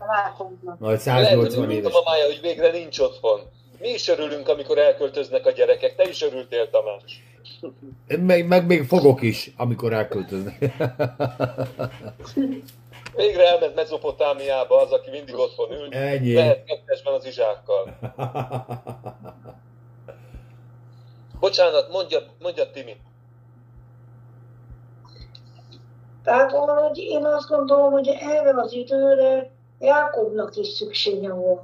Lehet, 180 hogy éves. a mamája, hogy végre nincs otthon. Mi is örülünk, amikor elköltöznek a gyerekek. Te is örültél, Tamás. Meg, meg még fogok is, amikor elköltöznek. Végre elment Mezopotámiába az, aki mindig otthon ül. Ennyi. Lehet kettesben az izsákkal. Bocsánat, mondja, mondja Timi. Tehát valahogy én azt gondolom, hogy erre az időre Jákobnak is szüksége volt,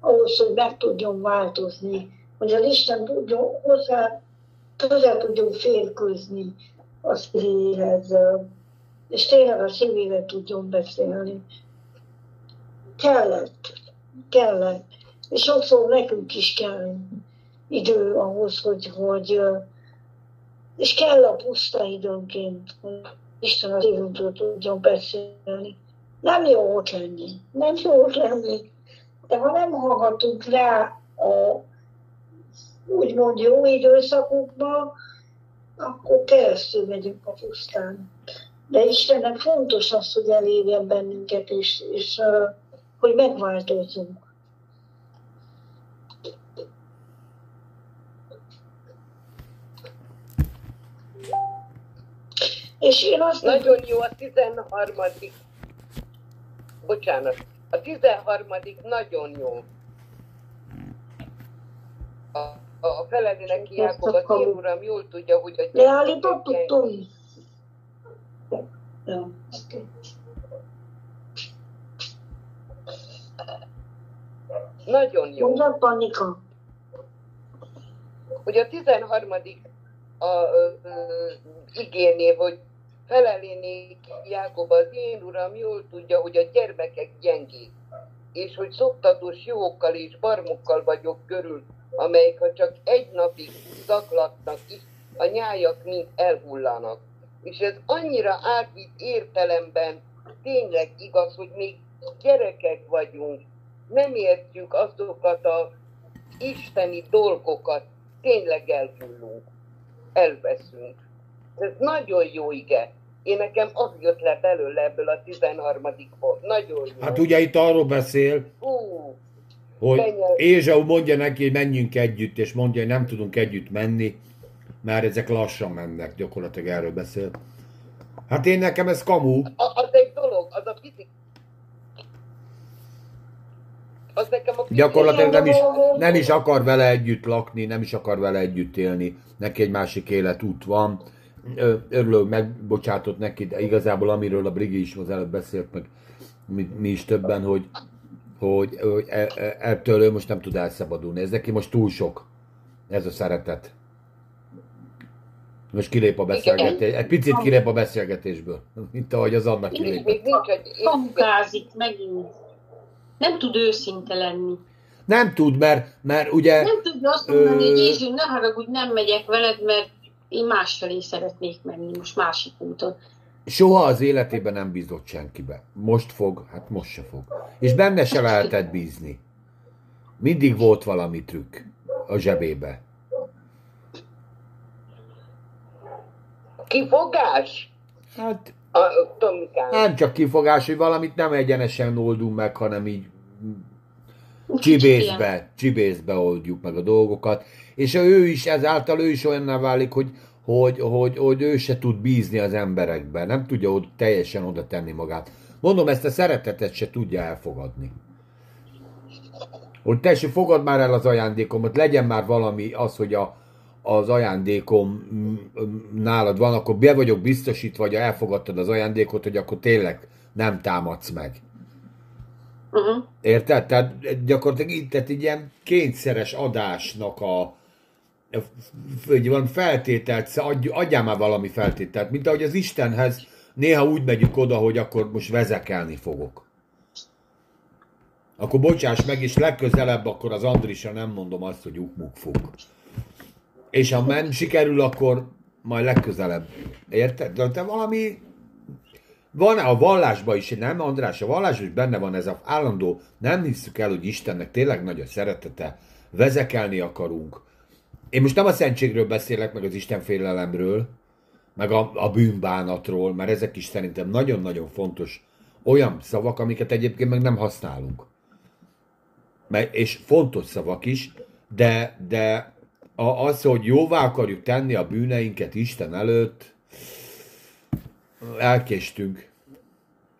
ahhoz, hogy meg tudjon változni, hogy az Isten tudjon hozzá, közel tudjon férkőzni a szívéhez, és tényleg a szívével tudjon beszélni. Kellett, kellett. És sokszor nekünk is kell idő ahhoz, hogy, hogy és kell a puszta időnként, Isten az évünkről tudjon beszélni. Nem jó ott lenni, nem jó ott lenni, de ha nem hallgatunk rá a úgymond jó időszakokba, akkor keresztül megyünk a pusztán. De Istennek fontos az, hogy elérjen bennünket, és, és hogy megváltozzunk. És én azt Nagyon jó a 13. Bocsánat. A 13. nagyon jó. A, a Jákob, az én uram jól tudja, hogy a leállítottuk, Tomi. Nagyon jó. Mondja, Panika. hogy a 13. A, ö, ö, igénél, hogy felelénék Jákob az én uram jól tudja, hogy a gyermekek gyengék, és hogy szoktatos jókkal és barmokkal vagyok körül, amelyek ha csak egy napig zaklatnak is, a nyájak mind elhullanak. És ez annyira átvitt értelemben tényleg igaz, hogy még gyerekek vagyunk, nem értjük azokat a isteni dolgokat, tényleg elhullunk, elveszünk. Ez nagyon jó ige. Én nekem az jött le belőle ebből a 13-ból. Nagyon jó. Hát ugye itt arról beszél, Hú, hogy Menjen. Ézsau mondja neki, hogy menjünk együtt, és mondja, hogy nem tudunk együtt menni, mert ezek lassan mennek, gyakorlatilag erről beszél. Hát én nekem ez kamu, a- az egy dolog, az a fizik. Az nekem a fizik. gyakorlatilag nem is, nem is akar vele együtt lakni, nem is akar vele együtt élni, neki egy másik életút van. Örülök, megbocsátott neki, de igazából amiről a Brigi is az előbb beszélt, meg mi, mi is többen, hogy, hogy, hogy e- e- ettől ő most nem tud elszabadulni. Ez neki most túl sok, ez a szeretet. Most kilép a beszélgetés, egy picit kilép a beszélgetésből, mint ahogy az annak kilép. Kamukázik megint. Nem tud őszinte lenni. Nem tud, mert, mert ugye... Nem tudja azt mondani, Ö- hogy Jézus, ne haragudj, nem megyek veled, mert én másfelé szeretnék menni, most másik úton. Soha az életében nem bízott senkibe. Most fog, hát most se fog. És benne se lehetett bízni. Mindig volt valami trükk a zsebébe. Kifogás? Hát A, Tomikán. nem csak kifogás, hogy valamit nem egyenesen oldunk meg, hanem így csibészbe, csibészbe oldjuk meg a dolgokat. És ő is, ezáltal ő is olyanná válik, hogy, hogy, hogy, hogy ő se tud bízni az emberekbe. Nem tudja ott teljesen oda tenni magát. Mondom, ezt a szeretetet se tudja elfogadni. Hogy tessék, fogad már el az ajándékomat, legyen már valami az, hogy a, az ajándékom mm, mm, nálad van, akkor be vagyok biztosítva, hogy elfogadtad az ajándékot, hogy akkor tényleg nem támadsz meg. Uh-huh. Érted? Tehát gyakorlatilag itt tehát ilyen kényszeres adásnak a hogy van feltételt, adj, adjál már valami feltételt, mint ahogy az Istenhez néha úgy megyünk oda, hogy akkor most vezekelni fogok. Akkor bocsáss meg, és legközelebb akkor az Andrisa nem mondom azt, hogy ukmuk fog. És ha nem sikerül, akkor majd legközelebb. Érted? De te valami van a vallásban is, nem András, a vallásban is benne van ez a állandó, nem hiszük el, hogy Istennek tényleg nagy a szeretete, vezekelni akarunk. Én most nem a szentségről beszélek, meg az Isten félelemről, meg a, a bűnbánatról, mert ezek is szerintem nagyon-nagyon fontos olyan szavak, amiket egyébként meg nem használunk. Mert, és fontos szavak is, de, de a, az, hogy jóvá akarjuk tenni a bűneinket Isten előtt, elkéstünk.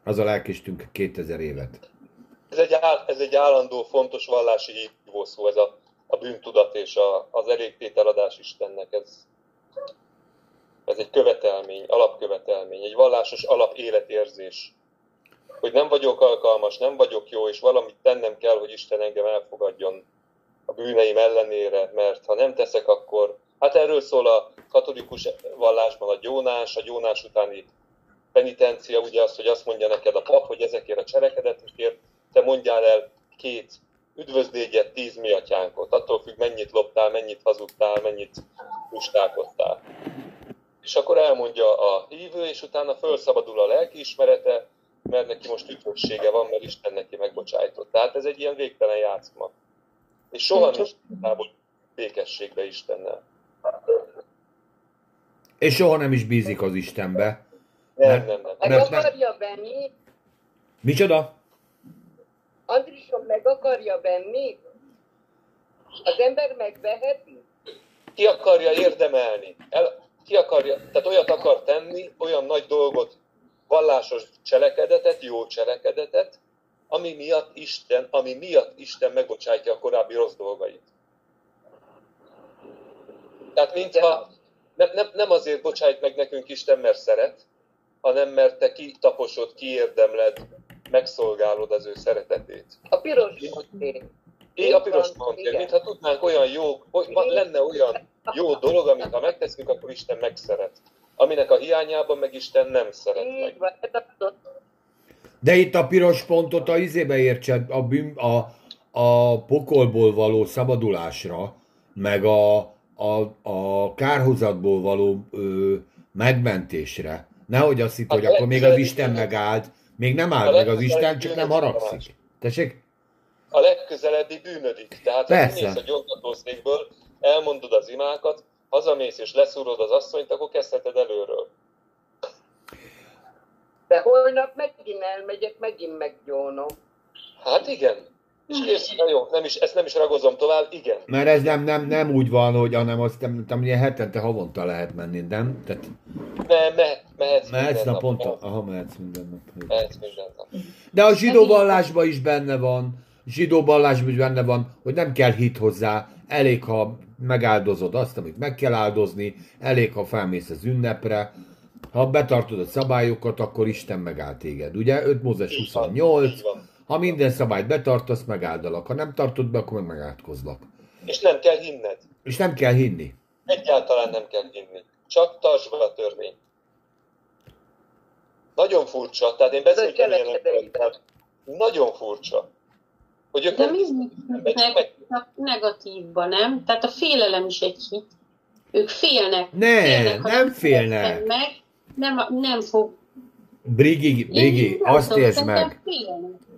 Azzal elkéstünk 2000 évet. Ez egy, áll, ez egy állandó, fontos vallási hívószó, ez a, a bűntudat és a, az elégtételadás Istennek. Ez, ez egy követelmény, alapkövetelmény, egy vallásos alapéletérzés. Hogy nem vagyok alkalmas, nem vagyok jó, és valamit tennem kell, hogy Isten engem elfogadjon a bűneim ellenére, mert ha nem teszek, akkor... Hát erről szól a katolikus vallásban a gyónás, a gyónás utáni penitencia, ugye az, hogy azt mondja neked a pap, hogy ezekért a cselekedetekért te mondjál el két üdvözlégyet, tíz mi atyánkot. Attól függ, mennyit loptál, mennyit hazudtál, mennyit lustálkodtál. És akkor elmondja a hívő, és utána felszabadul a lelkiismerete, mert neki most üdvössége van, mert Isten neki megbocsájtott. Tehát ez egy ilyen végtelen játszma. És soha nincs igazából békességbe Istennel. És soha nem is bízik az Istenbe. Nem, Mert- nem, nem. Meg Mert- akarja venni, Micsoda? Andrison meg akarja venni, az ember megveheti. Ki akarja érdemelni? El, ki akarja, tehát olyat akar tenni, olyan nagy dolgot, vallásos cselekedetet, jó cselekedetet, ami miatt Isten, ami miatt Isten megbocsátja a korábbi rossz dolgait. Tehát mintha nem, nem, nem azért bocsájt meg nekünk Isten, mert szeret, hanem mert te kitaposod, kiérdemled, megszolgálod az ő szeretetét. A piros ponté. Én a piros ponté, mintha tudnánk olyan jó, lenne olyan jó dolog, amit ha megteszünk, akkor Isten megszeret. Aminek a hiányában meg Isten nem szeret meg. De itt a piros pontot a izébe értsed, a, bűn, a, a pokolból való szabadulásra, meg a, a, a kárhozatból való ö, megmentésre. Nehogy azt hitt, hogy akkor még az Isten megállt. Még nem áll meg az Isten, csak nem haragszik. Tessék? A legközelebbi bűnödik. Tehát ha mész a gyógytatószékből, elmondod az imákat, hazamész és leszúrod az asszonyt, akkor kezdheted előről. De holnap megint elmegyek, megint meggyónom. Hát igen. És kész, na jó, nem is, ezt nem is ragozom tovább, igen. Mert ez nem, nem, nem úgy van, hogy hanem azt nem, nem ilyen hetente, havonta lehet menni, nem? Tehát... Ne, me, mehetsz, mehetsz minden naponta. Nap. Aha, mehetsz minden nap. Mehetsz minden nap. De a zsidó vallásban is benne van, zsidó vallásban is benne van, hogy nem kell hit hozzá, elég, ha megáldozod azt, amit meg kell áldozni, elég, ha felmész az ünnepre, ha betartod a szabályokat, akkor Isten megáll téged. Ugye 5 Mózes 28, ha minden szabályt betartasz, megáldalak. Ha nem tartod be, akkor meg megátkozlak. És nem kell hinned. És nem kell hinni. Egyáltalán nem kell hinni. Csak tartsd be a törvény. Nagyon furcsa. Tehát én beszéltem ilyenekről. Nagyon furcsa. Hogy ők De mi meg, negatívban, nem? Tehát a félelem is egy hit. Ők félnek. Ne, félnek, nem félnek. Meg, nem, nem fog... Brigi, Brigi, azt értsd meg.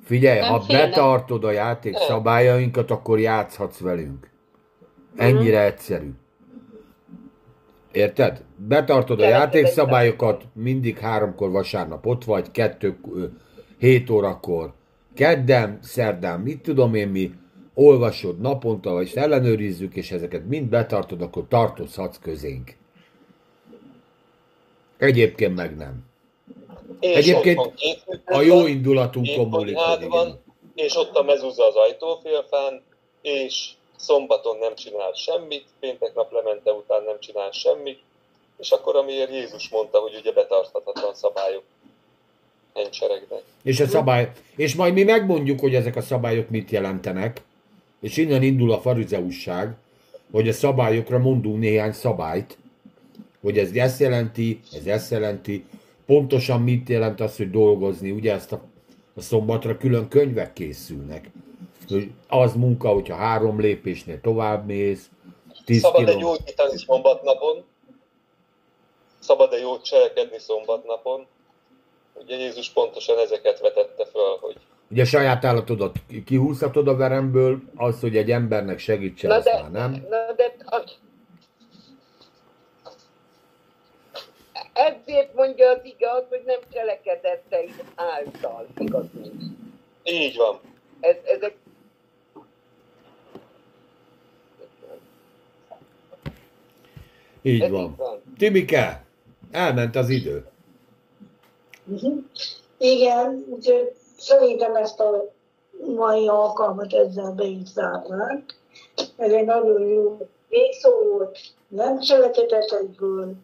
Figyelj, nem ha félnek. betartod a játék szabályainkat, akkor játszhatsz velünk. Ennyire egyszerű. Érted? Betartod a játékszabályokat, mindig háromkor vasárnap ott vagy, kettő, hét órakor kedden, szerdán, mit tudom én mi, olvasod naponta, vagy ellenőrizzük, és ezeket mind betartod, akkor tartozhatsz közénk. Egyébként meg nem. És Egyébként a jó indulatunkon múlik. Van, és ott a mezúza az ajtófélfán, és szombaton nem csinál semmit, péntek nap lemente után nem csinál semmit, és akkor amiért Jézus mondta, hogy ugye betarthatatlan szabályok hencseregnek. És a szabály, és majd mi megmondjuk, hogy ezek a szabályok mit jelentenek, és innen indul a farizeusság, hogy a szabályokra mondunk néhány szabályt, hogy ez ezt jelenti, ez ezt jelenti, pontosan mit jelent az, hogy dolgozni, ugye ezt a, a szombatra külön könyvek készülnek. Hogy az munka, hogyha három lépésnél tovább mész, tíz Szabad-e gyógyítani szombatnapon? Szabad-e jót cselekedni szombatnapon? Ugye Jézus pontosan ezeket vetette fel, hogy Ugye saját állatodat kihúzhatod a veremből, az, hogy egy embernek segítsen, na de, már nem. Na de, ezért mondja az igaz, hogy nem cselekedetei által, igaz Így van. Ez, ezek Így van. van. Timike, elment az idő. Uh-huh. Igen, úgyhogy szerintem ezt a mai alkalmat ezzel be is zárnánk. Ez egy nagyon jó végszó volt, nem cselekedetekből,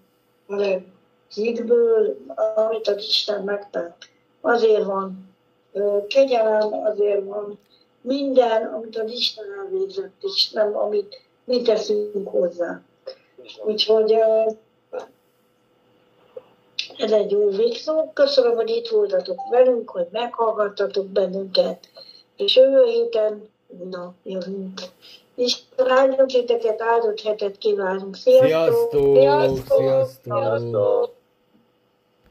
hanem hitből, amit az Isten megtett. Azért van kegyelem, azért van minden, amit az Isten elvégzett, és nem amit mi teszünk hozzá. Úgyhogy ez egy jó végszó. Köszönöm, hogy itt voltatok velünk, hogy meghallgattatok bennünket, és jövő héten na, jövünk. És áldott titeket, áldott hetet kívánunk. Sziasztok! Sziasztok! Sziasztok! Sziasztok!